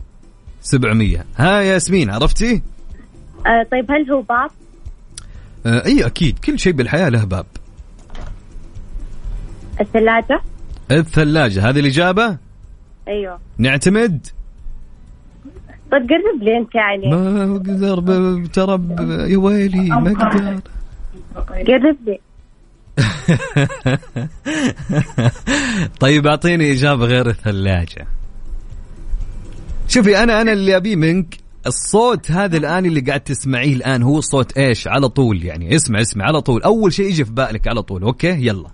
سبعمية. ها يا ياسمين عرفتي؟ آه طيب هل هو باب؟ آه أي أكيد كل شيء بالحياة له باب. الثلاجة؟ الثلاجة هذه الإجابة؟ أيوه. نعتمد؟ طيب قرب لي أنت يعني. ما أقدر ترى يا ويلي ما أقدر. قرب لي. طيب أعطيني إجابة غير الثلاجة. شوفي أنا أنا اللي أبيه منك الصوت هذا الآن اللي قاعد تسمعيه الآن هو صوت إيش؟ على طول يعني. اسمع اسمع على طول. أول شيء يجي في بالك على طول. okay؟ يلا.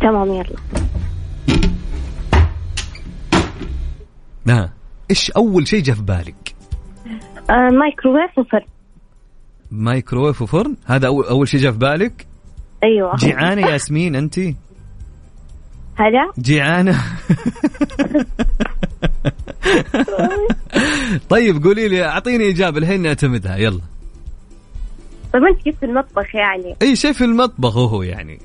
تمام يلا. ها. إيش أول شيء جاء في بالك؟ آه مايكروويف وفرن. مايكروويف وفرن؟ هذا اول أول شيء جاء في بالك؟ أيوه. جيعانة يا ياسمين انت؟ هلا؟ جيعانة. طيب قولي لي أعطيني إجابة الحين نعتمدها يلا. طيب أنت كيف في المطبخ يعني؟ إي شيء في المطبخ هو يعني.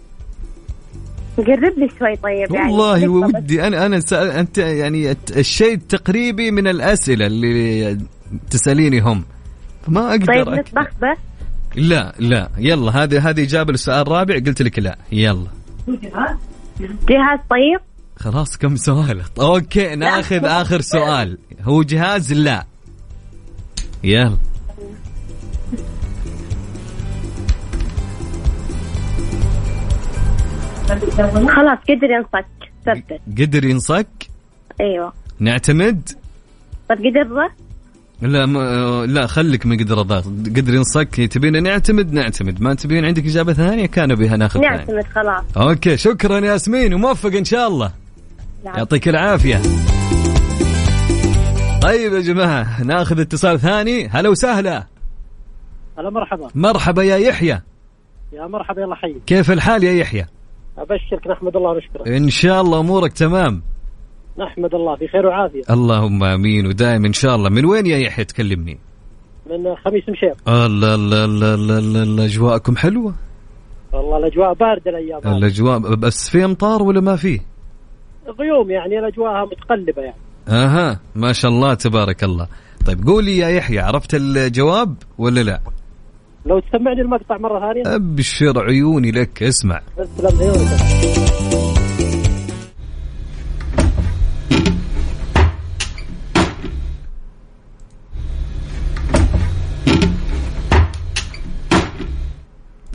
قرب لي شوي طيب يعني. والله ودي أنا أنا سأل أنت يعني الشيء التقريبي من الأسئلة اللي تسأليني هم. فما أقدر طيب نطبخ بس؟ لا لا. يلا هذه هذه إجابة للسؤال الرابع قلت لك لا. يلا. جهاز طيب. خلاص كم سؤال؟ أوكي ناخذ آخر سؤال. هو جهاز؟ لا. يلا. خلاص قدر ينصك. ثبت. قدر ينصك؟ أيوه. نعتمد؟ طيب قدر ضغط لا ما لا خليك من قدر الضغط قدر ينصك تبين نعتمد؟ نعتمد. ما تبين عندك إجابة ثانية؟ كان بها ناخذ نعتمد خلاص. okay شكرا ياسمين وموفق إن شاء الله. نعم. يعطيك العافية. طيب يا جماعة ناخذ اتصال ثاني. هلا وسهلا. هلا مرحبا. مرحبا يا يحيى. يا مرحبا يلا حي. كيف الحال يا يحيى؟ أبشرك نحمد الله ونشكره. إن شاء الله أمورك تمام. نحمد الله في خير وعافية. اللهم آمين ودائما إن شاء الله. من وين يا يحيى؟ تكلمني. من خميس مشيط. الله الله الله الله الله الله. أجواءكم حلوة؟ والله الأجواء باردة الأيام. الأجواء بس في أمطار ولا ما فيه غيوم يعني الاجواء متقلبة يعني. أها ما شاء الله تبارك الله. طيب قولي يا يحيى عرفت الجواب ولا لا؟ لو تسمعني المقطع مرة ثانية. أبشر عيوني لك اسمع. عيونك.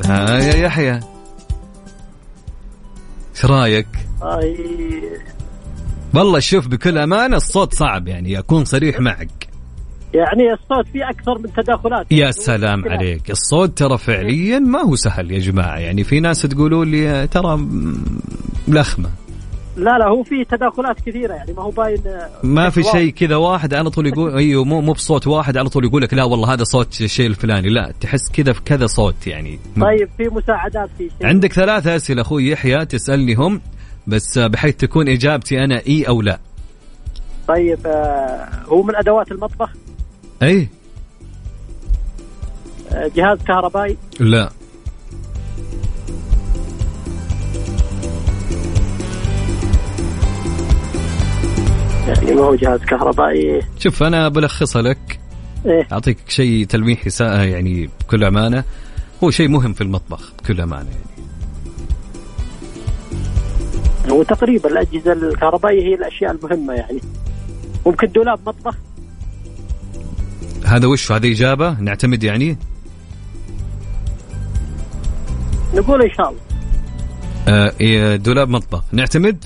ها يا يحيى. إيش رأيك؟ آي والله شوف بكل أمانة الصوت صعب يعني أكون صريح معك. يعني الصوت فيه أكثر من تداخلات. يا سلام عليك. الصوت ترى فعليا ما هو سهل يا جماعة. يعني في ناس تقولوا لي ترى ملخمه لا لا هو فيه تداخلات كثيرة يعني ما هو باين ما في. شيء كذا واحد على طول يقول أيوه مو مو بصوت واحد على طول يقول لك لا والله هذا صوت الشيء الفلاني. لا تحس كذا في كذا صوت يعني. طيب في مساعدات في شيء. عندك ثلاثة أسئلة أخوي يحيى تسألني هم بس بحيث تكون إجابتي أنا إي أو لا. طيب آه هو من أدوات المطبخ؟ أي. آه جهاز كهربائي؟ لا. يعني ما هو جهاز كهربائي. شوف أنا بلخصها لك. إيه. أعطيك شيء تلميحي سا- يعني بكل أمانة. هو شيء مهم في المطبخ بكل أمانة يعني. هو تقريبا الأجهزة الكهربائية هي الأشياء المهمة يعني. ممكن دولاب مطبخ. هذا وش؟ هذه إجابة؟ نعتمد يعني؟ نقول إن شاء الله. آه إيه، دولاب مطبخ. نعتمد؟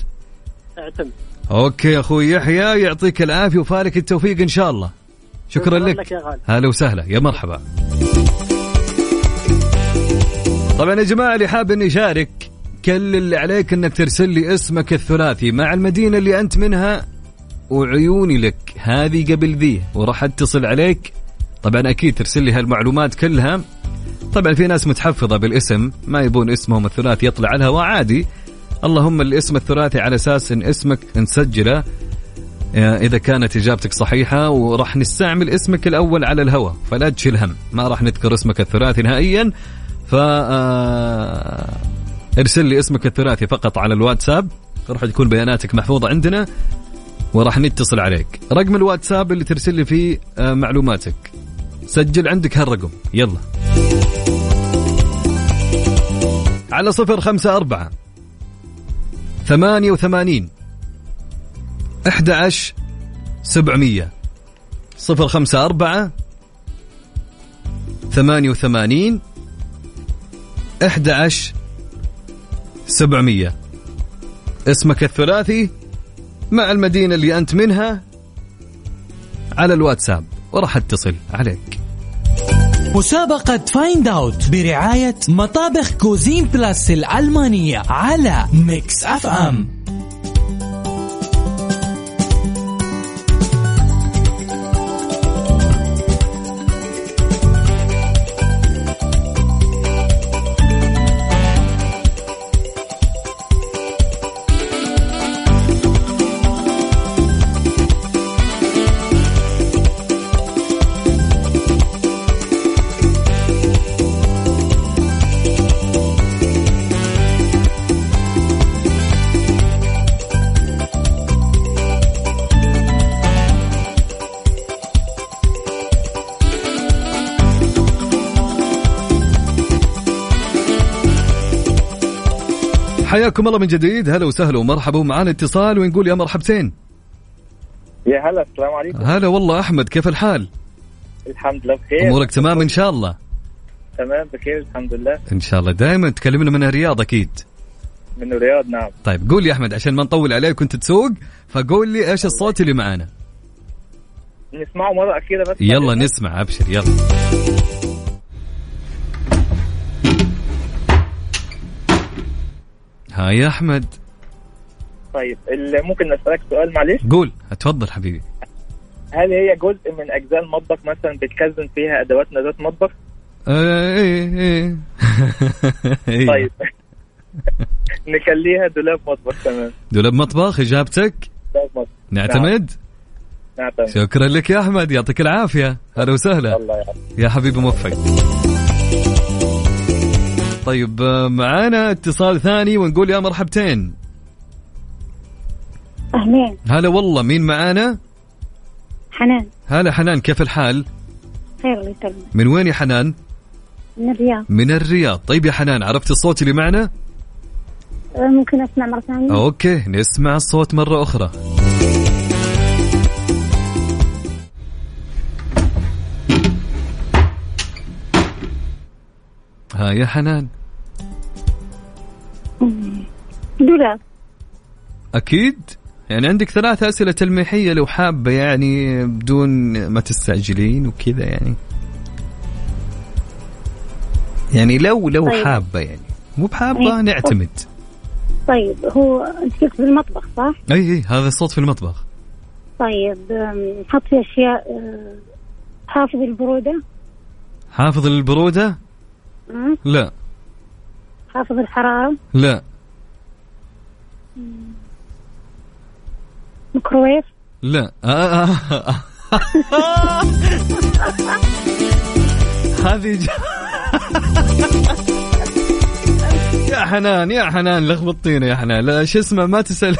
اعتمد أوكي أخوي يحيى يعطيك العافية وفالك التوفيق إن شاء الله. شكرا لك. لك. هلا وسهلا. يا مرحبا. طبعا يا جماعة اللي حاب اني يشارك كل اللي عليك إنك ترسل لي اسمك الثلاثي مع المدينة اللي أنت منها وعيوني لك. هذه قبل ذي وراح أتصل عليك. طبعا أكيد ترسل لي هالمعلومات كلها. طبعا في ناس متحفظة بالاسم ما يبون اسمهم الثلاثي يطلع على الهواء عادي. اللهم الاسم الثلاثي على أساس إن اسمك نسجله. آه، إذا كانت إجابتك صحيحة وراح نستعمل اسمك الأول على الهواء فلا تشيل هم. ما راح نذكر اسمك الثلاثي نهائيا. ف آه، ارسل لي اسمك الثلاثي فقط على الواتساب. راح تكون بياناتك محفوظة عندنا وراح نتصل عليك. رقم الواتساب اللي ترسل لي فيه آه، معلوماتك. سجل عندك هالرقم. يلا. على صفر خمسة أربعة ثمانية وثمانين أحد عشر سبعمية. صفر خمسة أربعة ثمانية وثمانين أحد عشر سبعمية. اسمك الثلاثي مع المدينة اللي أنت منها على الواتساب وراح اتصل عليك. مسابقة Find Out برعاية مطابخ Cuisine Plus الألمانية على Mix FM حياكم الله من جديد. هلا وسهلا ومرحبا. ومعانا اتصال ونقول يا مرحبتين. يا هلا السلام عليكم. هلا والله أحمد كيف الحال؟ الحمد لله بخير. أمورك تمام إن شاء الله؟ تمام بخير الحمد لله. إن شاء الله. دائما تكلمنا من الرياض أكيد. من الرياض نعم. طيب قول لي أحمد عشان ما نطول عليك وأنت تسوق. فقول لي إيش الصوت اللي معانا؟ نسمعه مرة أخيرة بس. يلا نسمع أبشر يلا. ها يا أحمد. طيب ممكن أسألك سؤال معلش؟ قول. اتفضل حبيبي. هل هي جزء من أجزاء المطبخ مثلا بتخزن فيها أدوات ندوات مطبخ؟ آه، إيه إيه. إيه. طيب. نخليها دولاب مطبخ تمام. دولاب مطبخ إجابتك؟ دولاب مطبخ. نعتمد؟ نعم. تمام شكرا لك يا أحمد. يعطيك العافية. هلا وسهلا. الله يعافيك. يا حبيبي موفق. طيب معانا اتصال ثاني ونقول يا مرحبتين. أهلين. هلا والله مين معانا؟ حنان. هلا حنان كيف الحال؟ خير الله يسلمك. من وين يا حنان؟ من الرياض. من الرياض. طيب يا حنان عرفت الصوت اللي معنا؟ آه، ممكن أسمع مرة ثانية؟ أوكي نسمع الصوت مرة أخرى. ها يا حنان. دولاب. أكيد؟ يعني عندك ثلاث أسئلة تلميحية لو حابة يعني بدون ما تستعجلين وكذا يعني. يعني لو لو طيب. حابة يعني. مو بحابة إيه. نعتمد. طيب هو أنت قلت بالمطبخ صح؟ أي أي هذا الصوت في المطبخ. طيب آم، نحط فيه أشياء آه، حافظ البرودة. حافظ البرودة؟ مم، لا. حافظ الحرارة لا. ميكروويف؟ لا. آه آه آه. هذه. يا حنان يا حنان لخبطتينا يا حنان. لا شو اسمه ما تسأل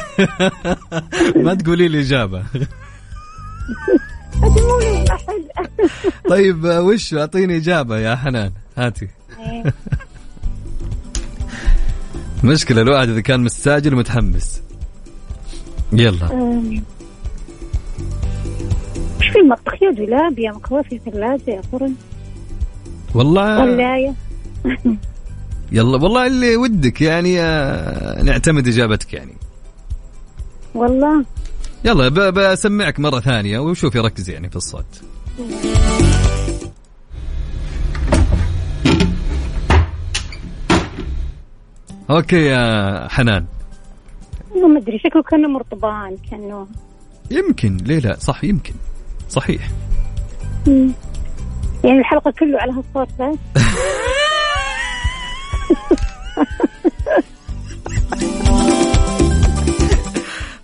ما تقولي لي محل طيب وش؟ أعطيني إجابة يا حنان. هاتي. مشكلة الواحد إذا كان مستعجل ومتحمس. يلا. إيش في المطبخ يا دولاب يا ميكروويف يا ثلاجة يا فرن؟ والله. غلاية يلا والله اللي ودك يعني آه، نعتمد إجابتك يعني. والله. يلا بسمعك مرة ثانية وشوفي ركزي يعني في الصوت. أوكي يا حنان. والله ما أدري شكله كأنه مرطبان كانه يمكن ليه لا؟ صح يمكن. صحيح. مم. يعني الحلقة كله على هالصوت بس؟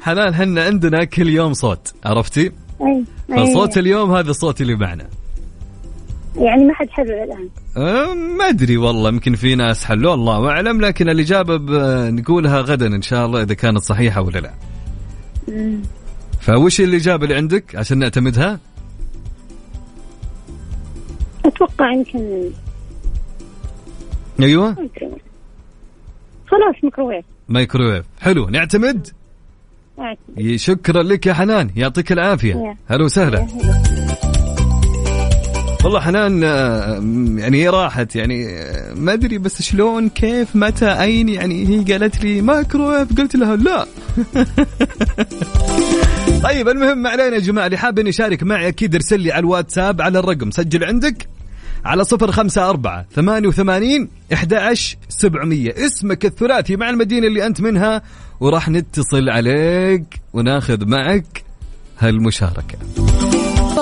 حنان هنا عندنا كل يوم صوت عرفتي؟ أي أي. فصوت اليوم هذا الصوت اللي معنا. يعني ما حد حلو الآن. أه، ما أدري والله يمكن في ناس حلوة الله أعلم. لكن الاجابه نقولها غدا إن شاء الله إذا كانت صحيحة ولا لا. مم. فوش الاجابه اللي عندك عشان نعتمدها؟ أتوقع يمكن أيوه. خلاص ميكروويف. مايكروويف حلو نعتمد. شكرا لك يا حنان يعطيك العافية. هلا وسهلا. والله حنان آه، م- يعني هي راحت يعني آه، ما أدري بس شلون كيف متى أين يعني هي قالت لي مايكروويف قلت لها لا. طيب المهم ما علينا يا جماعة اللي حاب يشارك معي أكيد ارسل لي على الواتساب على الرقم سجل عندك على صفر خمسة أربعة ثمانية وثمانين إحدى سبعمية. اسمك الثلاثي مع المدينة اللي أنت منها وراح نتصل عليك وناخذ معك هالمشاركة.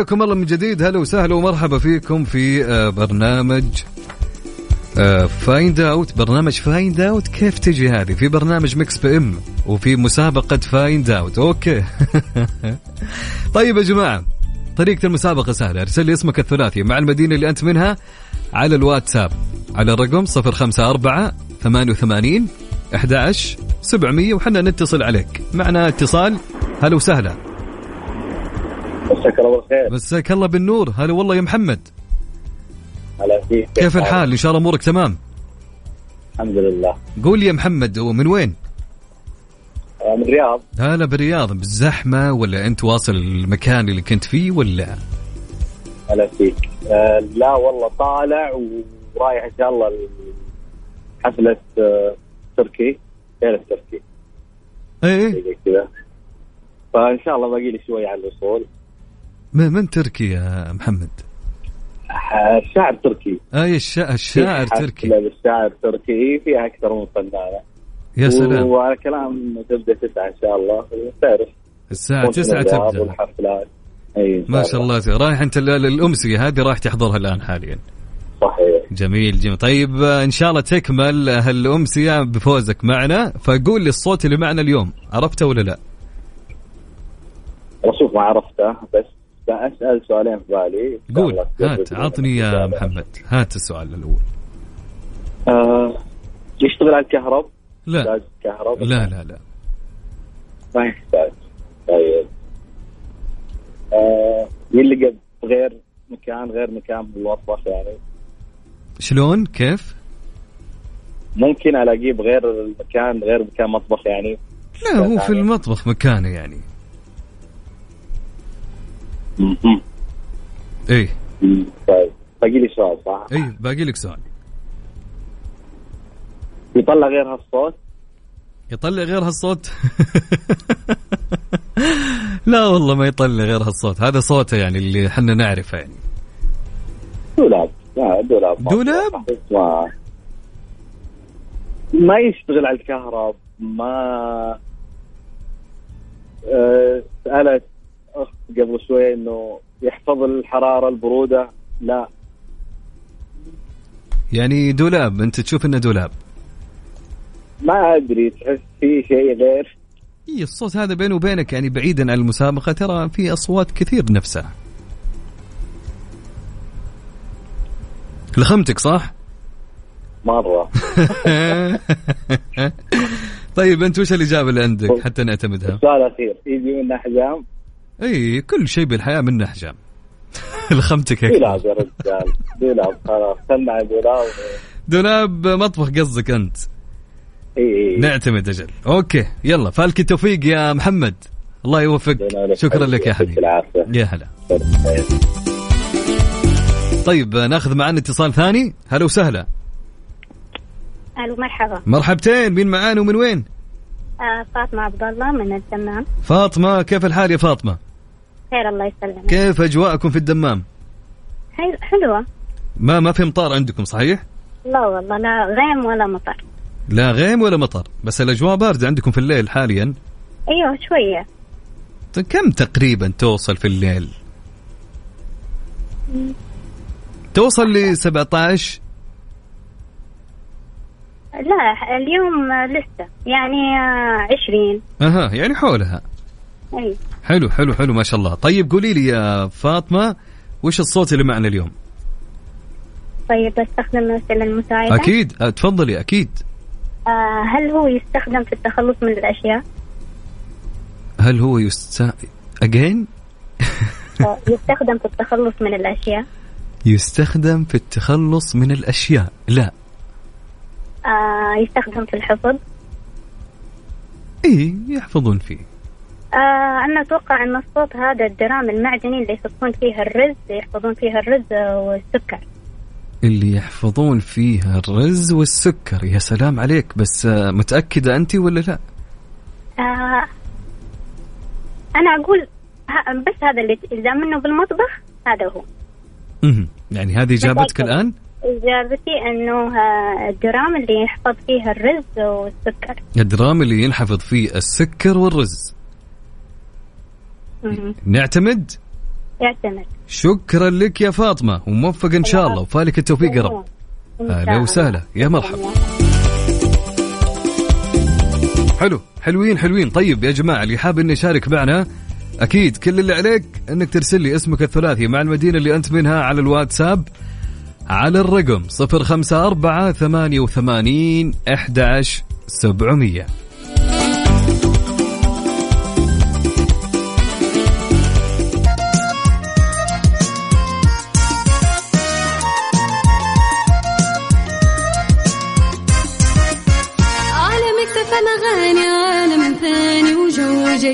حياكم الله من جديد. هلا وسهلا ومرحبا فيكم في آه، برنامج Find Out برنامج Find Out كيف تجي هذه؟ في برنامج Mix PM وفي مسابقة Find Out okay. طيب يا جماعة طريقة المسابقة سهلة. أرسل لي اسمك الثلاثي. مع المدينة اللي أنت منها على الواتساب. على الرقم 054 88 11 700 وحنا نتصل عليك. معنا اتصال. هلا وسهلا. مساك الله بالخير. مساك الله بالنور. هلا والله يا محمد. هلا فيك. كيف الحال؟ إن شاء الله أمورك تمام. الحمد لله. قول يا محمد ومن وين؟ آه، من الرياض. هلا بالرياض. بالزحمة ولا أنت واصل المكان اللي كنت فيه ولا؟ هلا فيك. آه لا والله طالع ورايح إن شاء الله حفلة آه تركي. ليله تركي إيه. زي كذا. فإن شاء الله باقي لي شوي على الوصول. من من تركي يا محمد؟ الشاعر تركي. أي الشا... الشاعر في تركي. حفلة للشاعر تركي. فيها أكثر من فنانة. يا سلام. وعلى كلام تبدأ تسعة إن شاء الله. تعرف. الساعة 9 الألعاب تبدأ. والحفلات اي ما شاء الله. رايح أنت للأمسية هذه رايح تحضرها الآن حاليا. صحيح. جميل جميل. طيب آه، إن شاء الله تكمل هالأمسية بفوزك معنا. فقول لي الصوت اللي معنا اليوم. عرفته ولا لا؟ شوف ما عرفته بس بسال سؤالين في بالي قول. هات عطني يا. محمد. هات السؤال الأول. آه يشتغل على الكهرب؟ لا. كهرب؟ لا لا لا. ما يحتاج. طيب. آه يلقى بغير مكان غير مكان بالمطبخ يعني. شلون؟ كيف؟ ممكن ألاقيه بغير المكان غير مكان مطبخ يعني. لا هو في المطبخ مكانه يعني. إيه. طيب. باقي لي سؤال صح؟ إيه باقي لك سؤال. يطلع غير هالصوت؟ يطلع غير هالصوت؟ لا والله ما يطلع غير هالصوت. هذا صوته يعني اللي إحنا نعرفه يعني. دولاب. لا دولاب. دولاب؟ ما ما يشتغل على الكهرب ما آه، سألت أخت قبل شوي إنه يحفظ الحرارة البرودة لا. يعني دولاب أنت تشوف إنه دولاب. ما أدري تحس في شيء غير. إي الصوت هذا بيني وبينك يعني بعيدا عن المسابقة ترى في أصوات كثير نفسها لخمتك صح؟ مرة. طيب أنت وش الإجابة اللي عندك حتى نعتمدها؟ السؤال الأخير يجي منه أحجام أي كل شيء بالحياة منه أحجام لخمتك دولاب يا رجال دولاب خلاص خلنا على دولاب دولاب مطبخ قصدك أنت؟ إي إي. نعتمد أجل. okay يلا فالك التوفيق يا محمد. الله يوفقك شكرا لك يا حبيبي. العافية يا هلا. طيب ناخذ معنا اتصال ثاني. هلا وسهلا. ألو مرحبا. مرحبتين مين معانا ومن وين؟ آه فاطمة عبد الله من الدمام فاطمة كيف الحال يا فاطمة؟ خير الله يسلمك. كيف أجواءكم في الدمام؟ حل- حلوة. ما ما في مطار عندكم صحيح؟ لا والله لا غيم ولا مطر. لا غيم ولا مطر بس الأجواء باردة عندكم في الليل حاليا. أيوه شوية. طيب كم تقريبا توصل في الليل؟ توصل ل 17 لا اليوم آه، لسه يعني آه، عشرين. أها يعني حولها. حلو. حلو حلو ما شاء الله. طيب قولي لي يا فاطمة وش الصوت اللي معنا اليوم؟ طيب أستخدم الوسيله المساعده أكيد. أه، تفضلي أكيد. آه هل هو يستخدم في التخلص من الأشياء؟ هل هو يست أجين؟ آه، يستخدم في التخلص من الأشياء. يستخدم في التخلص من الأشياء. لا. آه يستخدم في الحفظ. إيه يحفظون فيه. آه أنا أتوقع أن الصوت هذا الدرام المعدني اللي يحطون فيها الرز يحفظون فيها الرز والسكر اللي يحفظون فيها الرز والسكر يا سلام عليك بس آه، متأكدة أنت ولا لا آه أنا أقول بس هذا اللي إذا منه بالمطبخ هذا هو مهم. يعني هذه إجابتك. الآن إجابتي أنه آه، الدرام اللي يحفظ فيها الرز والسكر الدرام اللي ينحفظ فيه السكر والرز. نعتمد؟ يعتمد شكرا لك يا فاطمة وموفق إن شاء الله وفالك التوفيق يا رب. أهلا. وسهلا. يا مرحبا. حلو حلوين حلوين. طيب يا جماعة اللي حاب إنه يشارك معنا أكيد كل اللي عليك إنك ترسل لي اسمك الثلاثي مع المدينة اللي أنت منها على الواتساب على الرقم 054 88 11 700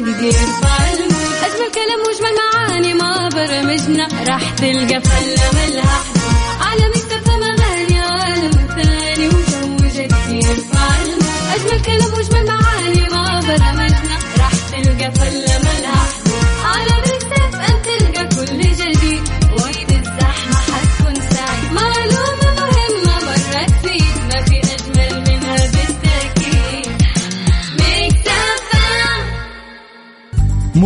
أجمل كلام وأجمل معاني ما برمجنا. راح تلقى فله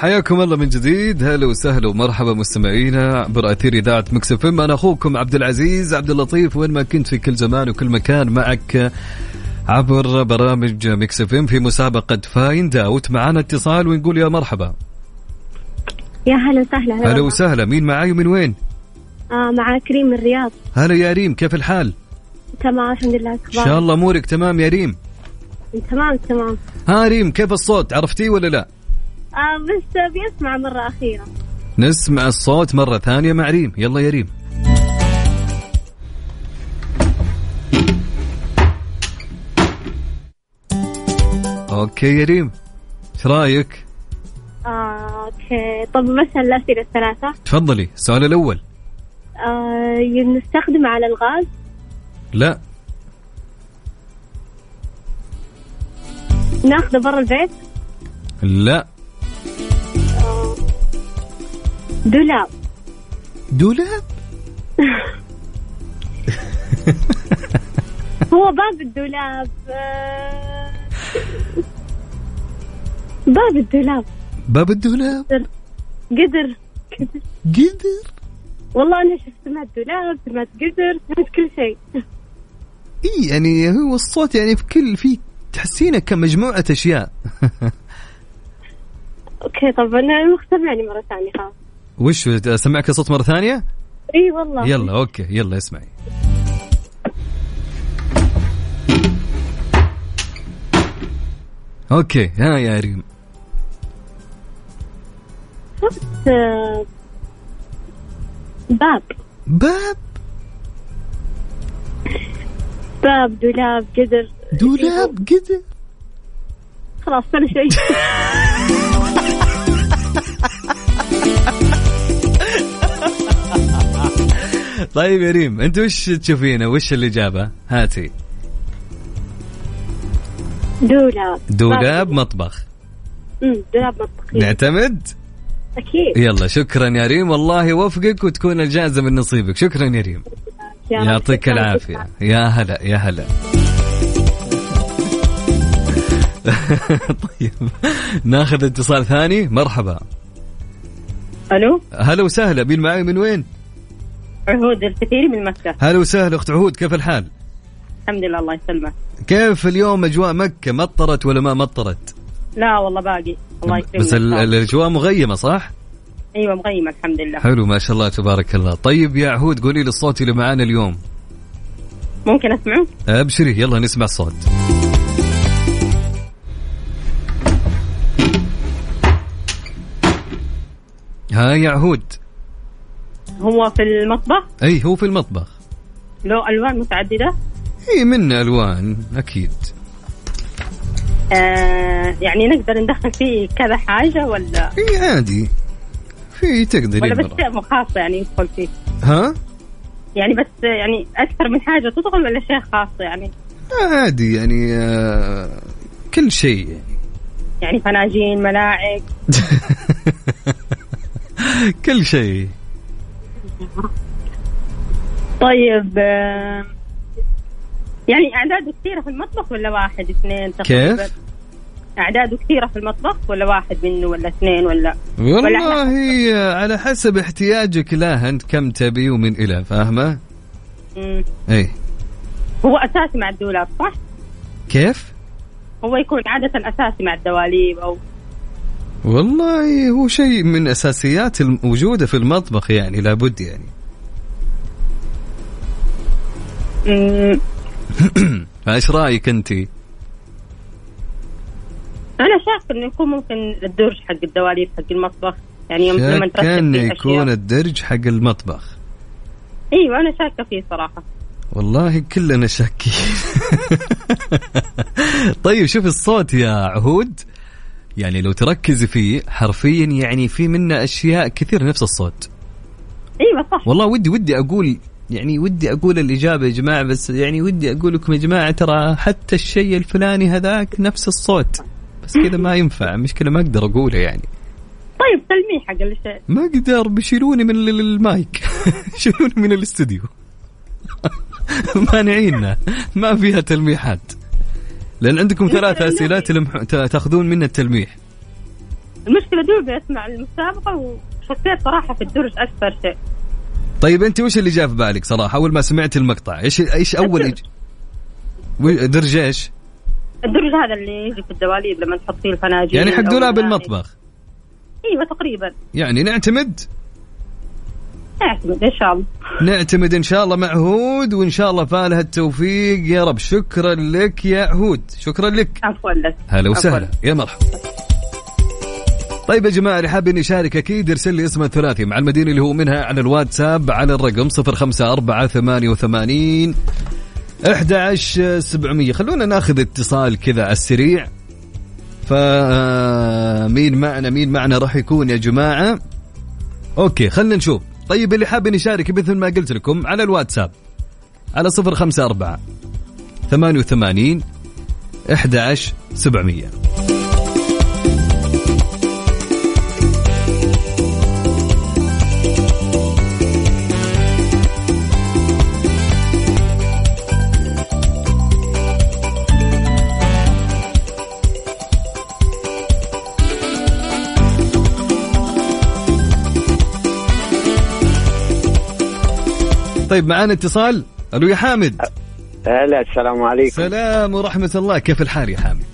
حياكم الله من جديد. هلا وسهلا ومرحبا مستمعينا عبر أثير إذاعة Mix FM أنا أخوكم عبد العزيز عبد اللطيف وين ما كنت في كل زمان وكل مكان معك عبر برامج Mix FM في مسابقة Find Out معنا اتصال ونقول يا مرحبا. يا هلا وسهلا. هلا. وسهلا. مين معاي ومن وين؟ آه معك ريم من الرياض. هلا يا ريم كيف الحال؟ تمام الحمد لله. إن شاء الله أمورك تمام يا ريم. تمام تمام. ها ريم كيف الصوت؟ عرفتيه ولا لا؟ آه بس بسمع مرة أخيرة. نسمع الصوت مرة ثانية مع ريم. يلا يا ريم. okay يا ريم. إيش رأيك؟ آه okay. طب مثلا الأسئلة الثلاثة. تفضلي. السؤال الأول. آه نستخدم على الغاز؟ لا. ناخذه برا البيت؟ لا. دولاب. دولاب؟ هو باب الدولاب. آه باب الدولاب. باب الدولاب؟ قدر. قدر. والله أنا شفت سمعت دولاب سمعت قدر سمعت كل شيء. إي يعني هو الصوت يعني في كل في تحسينه كمجموعة أشياء. okay طب أنا مختبعني مرة ثانية خلاص. وش اسمعك الصوت مرة ثانية؟ إي والله. يلا okay يلا اسمعي. okay ها يا ريم. شفت آه، باب. باب؟ باب دولاب قدر. دولاب قدر. خلاص ولا شيء طيب يا ريم انت وش تشوفينه؟ وش الاجابة هاتي. دولاب. دولاب باب. مطبخ. أمم، دولاب مطبخي نعتمد؟ أكيد. يلا شكرا يا ريم والله يوفقك وتكون الجائزة من نصيبك. شكرا يا ريم. يعطيك جداً. يا هلا يا هلا. طيب ناخذ اتصال ثاني. مرحبا. ألو؟ هلا وسهلا مين معي من وين؟ عهود الكثير من مكة. هلا وسهلا أخت عهود كيف الحال؟ الحمد لله الله يسلمك. كيف اليوم أجواء مكة؟ مطرت ولا ما مطرت؟ لا والله باقي. الله يكرمك بس ال- الأجواء مغيمة صح؟ أيوه مغيمة الحمد لله. حلو ما شاء الله تبارك الله. طيب يا عهود قولي لي الصوت اللي معانا اليوم. ممكن أسمعه؟ أبشري يلا نسمع الصوت. ها يا عهود. هو في المطبخ؟ أي هو في المطبخ. له ألوان متعددة؟ إي منه ألوان أكيد. آه يعني نقدر ندخل فيه كذا حاجة ولا؟ إي عادي. في تقدري ولا بس. شيء خاص يعني يدخل فيه؟ ها؟ يعني بس يعني أكثر من حاجة تدخل ولا شيء خاص يعني؟ عادي يعني آه كل شيء يعني. يعني فناجين ملاعق؟ كل شيء. طيب يعني اعداده كثيرة في المطبخ ولا واحد اثنين تقريبا كيف؟ اعداده كثيرة في المطبخ ولا واحد منه ولا اثنين ولا ولا والله على حسب احتياجك لا أنت كم تبي ومن إلى فاهمة؟ اي هو أساسي مع الدولاب صح؟ كيف؟ هو يكون عادة أساسي مع الدواليب أو والله هو شيء من أساسيات الموجوده في المطبخ يعني لابد يعني. مم. فايش رأيك أنت؟ أنا شايف إنه يكون ممكن الدرج حق الدواليب حق المطبخ. يعني يوم لما فيه يكون الدرج حق المطبخ. إيوه أنا شاكة فيه صراحة. والله كلنا شاكين. طيب شوف الصوت يا عهود. يعني لو تركزي فيه حرفيا يعني في منه أشياء كثير نفس الصوت. أيوه صح. والله ودي ودي أقول يعني ودي أقول الإجابة يا جماعة بس يعني ودي أقول لكم يا جماعة ترى حتى الشيء الفلاني هذاك نفس الصوت. بس كذا ما ينفع مشكلة ما أقدر أقوله يعني. طيب تلميح أقل شيء. ما أقدر بيشيلوني من ال- المايك. يشيلوني من الاستوديو. مانعينا ما فيها تلميحات. لأن عندكم ثلاث أسئلة تلمح... تا- تأخذون منها التلميح المشكلة دوبي أسمع المسابقة وحسيت صراحة في الدرج أكثر شيء طيب أنت وش اللي جاء في بالك صراحة أول ما سمعت المقطع إيش إيش أول. و- درج إيش؟ الدرج هذا اللي يجي في الدواليب لما تحط فيه الفناجين يعني حق دولاب الماء. المطبخ إيوه تقريبا يعني نعتمد اعتمد إن شاء الله. نعتمد إن شاء الله مع هود وإن شاء الله فالها التوفيق. يا رب شكرا لك يا هود. شكرا لك. عفوا لك. هلا. وسهلا. يا مرحبا. طيب يا جماعة اللي حاب اني يشارك أكيد يرسل لي اسمه الثلاثي مع المدينة اللي هو منها على الواتساب على الرقم 05488 11700 خلونا ناخذ اتصال كذا على السريع. فمين معنا؟ مين معنا؟ راح يكون يا جماعة. أوكي خلينا نشوف. طيب اللي حاب يشارك مثل ما قلت لكم على الواتساب على 054 88 11700 طيب معانا اتصال. ألو يا حامد. هلا السلام عليكم. سلام ورحمة الله. كيف الحال يا حامد؟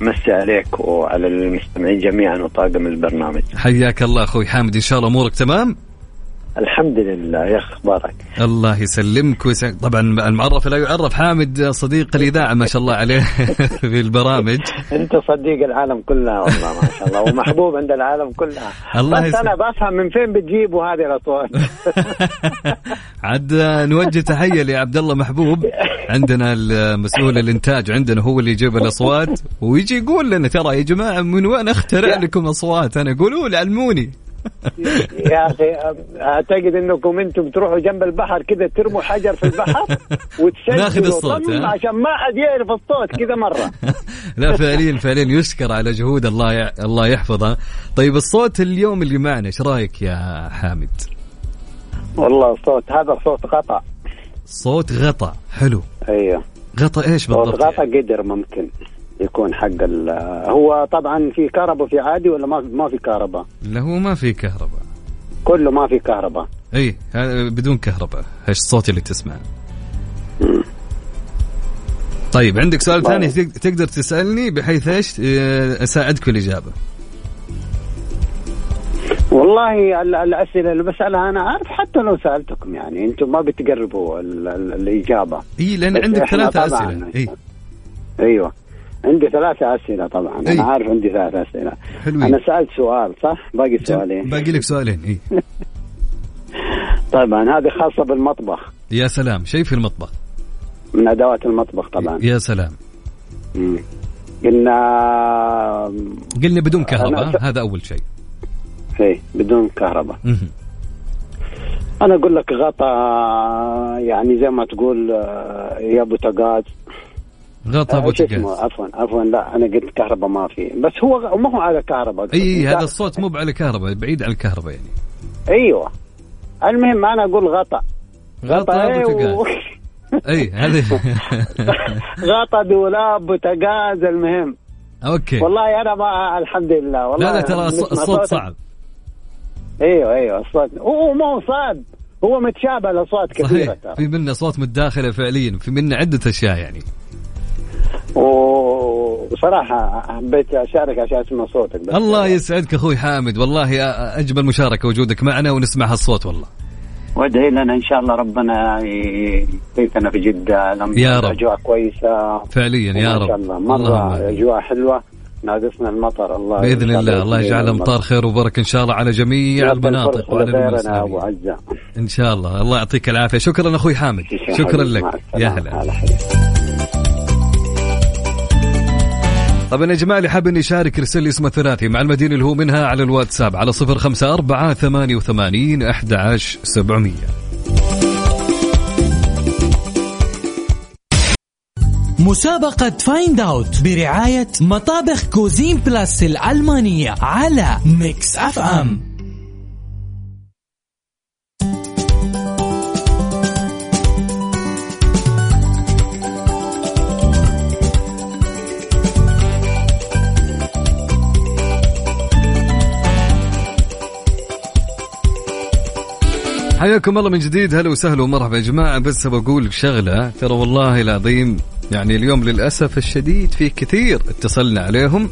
مسي عليك وعلى المستمعين جميعا وطاقم البرنامج. حياك الله أخوي حامد. إن شاء الله أمورك تمام؟ الحمد لله يا أخبارك الله يسلمك ويسعدك طبعا المعرف لا يعرف حامد صديق الإذاعة ما شاء الله عليه في البرامج. أنت صديق العالم كلها والله ما شاء الله ومحبوب عند العالم كلها. الله بس. أنا بفهم من فين بتجيبوا هذه الأصوات. عاد نوجه تحية لعبد الله محبوب عندنا المسؤول الإنتاج عندنا هو اللي يجيب الأصوات ويجي يقول لنا ترى يا جماعة من وين أخترع لكم أصوات؟ أنا قولوا لي علموني يا أخي أعتقد إنكم أنتم تروحوا جنب البحر كذا ترموا حجر في البحر وتسجلوا ناخذ الصوت،؟ عشان ما حد يعرف الصوت كذا مرة. لا فعليا فعليا يشكر على جهود الله ي... الله يحفظه طيب الصوت اليوم اللي معنا إيش رأيك يا حامد؟ والله صوت هذا صوت غطا صوت غطا حلو. أيوه. غطا إيش صوت بالضبط؟ غطا قدر ممكن. يكون حق ال هو طبعا في كهرباء في عادي ولا ما ما في كهرباء؟ لا هو ما في كهرباء. كله ما في كهرباء. اي بدون كهرباء. إيش الصوت اللي تسمعه. طيب عندك سؤال. ثاني تق- تقدر تسألني؟ بحيث إيش؟ آه، أساعدك في الاجابه والله ال- الأسئلة اللي بسألها أنا عارف حتى لو سألتكم يعني. أنتم ما بتقربوا ال- ال- الإجابة. اي لأن عندك ثلاثة أسئلة. اي أيوه. عندي ثلاثة أسئلة طبعا. أي. أنا عارف عندي ثلاثة أسئلة. حلوين. أنا سألت سؤال صح؟ باقي سؤالين. باقي لك سؤالين اي طبعا هذه خاصة بالمطبخ. يا سلام شيء في المطبخ. من أدوات المطبخ طبعا. يا سلام. مم. قلنا قلنا بدون كهرباء أنا س- هذا أول شيء. إيه بدون كهرباء. أنا أقول لك غطا يعني زي ما تقول آه، يا بوتاغاز غطا آه، شو بوتاغاز اسمه عفوا عفوا لا أنا قلت كهرباء ما في. بس هو ما هو على كهرباء إي لا، هذا الصوت مو على كهرباء بعيد عن الكهرباء يعني. أيوه. المهم أنا أقول غطا غطا إيه، بوتاغاز و- إي هذه غطا دولاب بوتاغاز المهم. okay. والله أنا ما الحمد لله والله لا لا ترى الصوت. صعب. أيوه أيوه الصوت. هو ما هو صعب هو متشابه لاصوات كثيرة صحيح. في منا صوت متداخلة فعليا في منا عدة أشياء يعني. و- وصراحة حبيت أشارك عشان أسمع صوتك بس. الله يسعدك أخوي حامد. والله أجمل مشاركة وجودك معنا ونسمع هالصوت والله. وادعي لنا إن شاء الله ربنا يعطينا في جدة يا رب. أجواء كويسة. فعليا يا رب. شاء الله. مرة. أجواء حلوة. ناقصنا المطر. الله بإذن الله الله يجعل امطار خير وبركة إن شاء الله على جميع المناطق وعلى عزة. إن شاء الله. الله يعطيك العافية. شكرا أخوي حامد. شكرا لك. يا. هلا. طبعا يا جماعة اللي حاب اني يشارك يرسل لي اسمه ثلاثي مع المدينة اللي هو منها على الواتساب على صفر خمسة أربعة ثمانية وثمانين أحد عشر سبعمية. مسابقة Find Out برعاية مطابخ Cuisine Plus الألمانية على Mix FM حياكم الله من جديد. هلا وسهلا ومرحبا يا جماعة. بس بقول شغلة. ترى والله العظيم يعني اليوم للأسف الشديد في كثير اتصلنا عليهم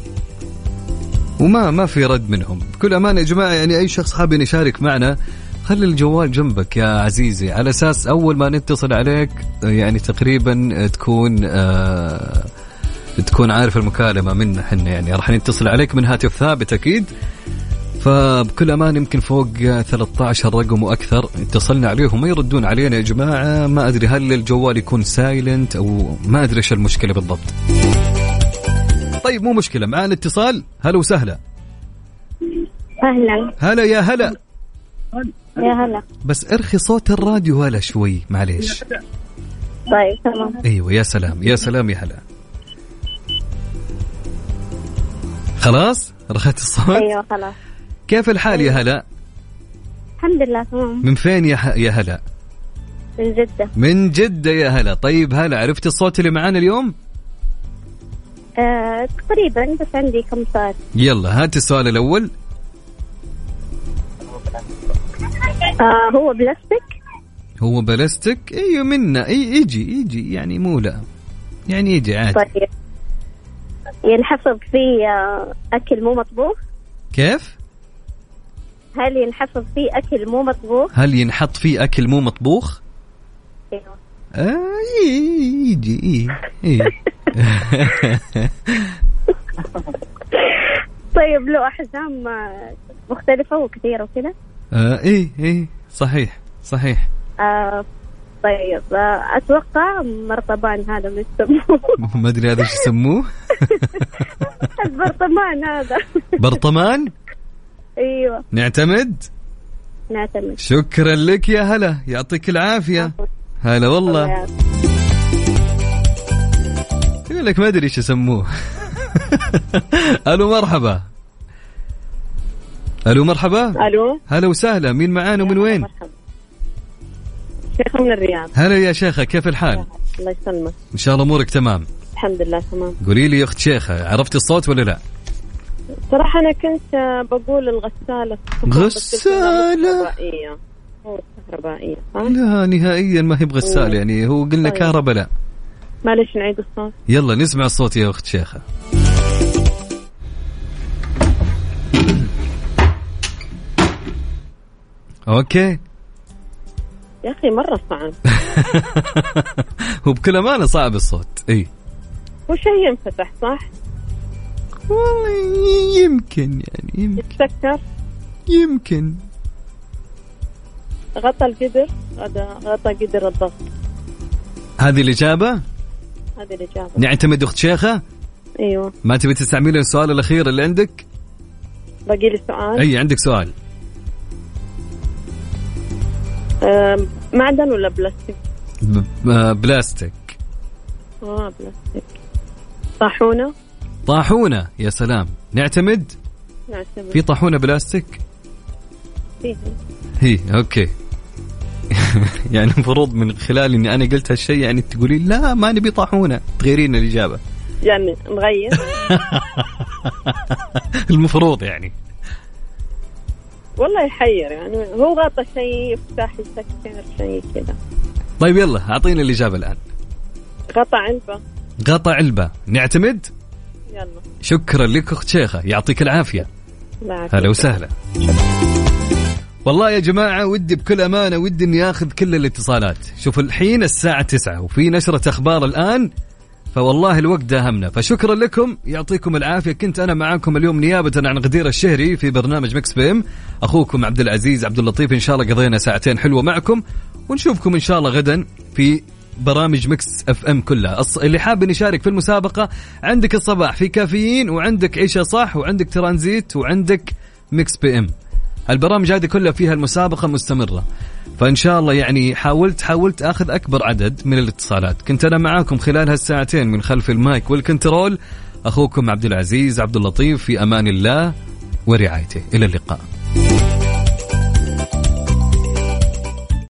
وما ما في رد منهم. بكل أمانة يا جماعة يعني أي شخص حاب إنه يشارك معنا خلي الجوال جنبك يا عزيزي. على أساس أول ما نتصل عليك يعني تقريبا تكون آه تكون عارف المكالمة منا حنا يعني راح نتصل عليك من هاتف ثابت أكيد. فبكل أمان يمكن فوق 13 رقم وأكثر. اتصلنا عليهم ما يردون علينا يا جماعة. ما أدري هل الجوال يكون سايلنت أو ما أدري إيش المشكلة بالضبط. طيب مو مشكلة. معانا اتصال. هلا وسهلا. أهلا. هلا يا هلا. يا هلا. بس ارخي صوت الراديو هلا شوي معليش. طيب تمام. أيوه يا سلام. يا سلام يا هلا. خلاص؟ رخيت الصوت؟ أيوة خلاص. كيف الحال يا هلا؟ الحمد لله تمام. من فين يا ح... يا هلا؟ من جدة. من جدة يا هلا. طيب هلا عرفت الصوت اللي معانا اليوم؟ آه تقريبا بس عندي كم سؤال. يلا هات السؤال الأول. آه هو بلاستيك؟ هو بلاستيك؟ إيوه منا. اي يجي يجي يعني مو لا. يعني يجي عادي. طيب. ينحفظ فيه آه أكل مو مطبوخ؟ كيف؟ هل ينحفظ فيه أكل مو مطبوخ؟ هل ينحط فيه أكل مو مطبوخ؟ أيوة. آه يجي إي طيب له أحجام آه، مختلفة وكثيرة وكذا؟ آه إي إي صحيح صحيح. آه طيب آه أتوقع مرطبان هذا من يسموه. ما أدري هذا إيش يسموه. البرطمان هذا. برطمان؟ أيوه. نعتمد؟ نعتمد. شكرا لك يا هلا. يعطيك العافية. هلا والله. يقول لك ما أدري إيش يسموه. ألو مرحبا. ألو مرحبا. ألو. هلا وسهلا. مين معانا ومن وين؟ شيخ من الرياض. هلا يا شيخة كيف الحال؟ الله يسلمك. إن شاء الله أمورك تمام. الحمد لله تمام. قولي لي يا أخت شيخة عرفتي الصوت ولا لا؟ صراحة أنا كنت آه، بقول الغسالة غسالة؟ كهربائية. هو كهربائية صح؟ لا نهائيا ما هي بغسالة يعني. هو قلنا طيب. كهرباء لا. معلش نعيد الصوت. يلا نسمع الصوت يا أخت شيخة. أوكي. يا أخي مرة صعب. هو بكل أمانة صعب الصوت. إي. هو شيء ينفتح صح؟ والله يمكن يعني يمكن. يتسكر. يمكن. غطى القدر غطى قدر الضغط. هذه الإجابة؟ هذه الإجابة. نعتمد أخت شيخة؟ أيوه. ما تبي تستعملي السؤال الأخير اللي عندك؟ باقي لي سؤال؟ أي عندك سؤال. معدن ولا بلاستيك؟ آه، بلاستيك. آه بلاستيك. طاحونة؟ طاحونة يا سلام. نعتمد؟ نعتمد. في طاحونة بلاستيك؟ فيه هي okay. يعني المفروض من خلال إني أنا قلت هالشيء يعني تقولي لا ما نبي طاحونة. تغيرين الإجابة. يعني نغير المفروض يعني. والله يحير يعني هو غطى شيء يفتح يسكر شيء كذا. طيب يلا أعطينا الإجابة الآن. غطى علبة. غطى علبة. نعتمد؟ يلا. شكرا لك أخت شيخة. يعطيك العافية. هلا وسهلا. والله يا جماعة ودي بكل أمانة ودي إني آخذ كل الاتصالات. شوف الحين الساعة تسعة وفي نشرة أخبار الآن فوالله الوقت داهمنا. فشكرا لكم يعطيكم العافية. كنت أنا معاكم اليوم نيابة عن غدير الشهري في برنامج مكس بيم أخوكم عبد العزيز عبد اللطيف إن شاء الله قضينا ساعتين حلوة معكم ونشوفكم إن شاء الله غدا في برامج Mix FM كلها. اللي حاب يشارك في المسابقة عندك الصباح في كافيين وعندك عيشة صح وعندك ترانزيت وعندك Mix PM. البرامج هذه كلها فيها المسابقة مستمرة. فإن شاء الله يعني حاولت حاولت أخذ أكبر عدد من الاتصالات. كنت أنا معاكم خلال هالساعتين من خلف ال mic وال control. أخوكم عبد العزيز عبد اللطيف في أمان الله ورعايته. إلى اللقاء.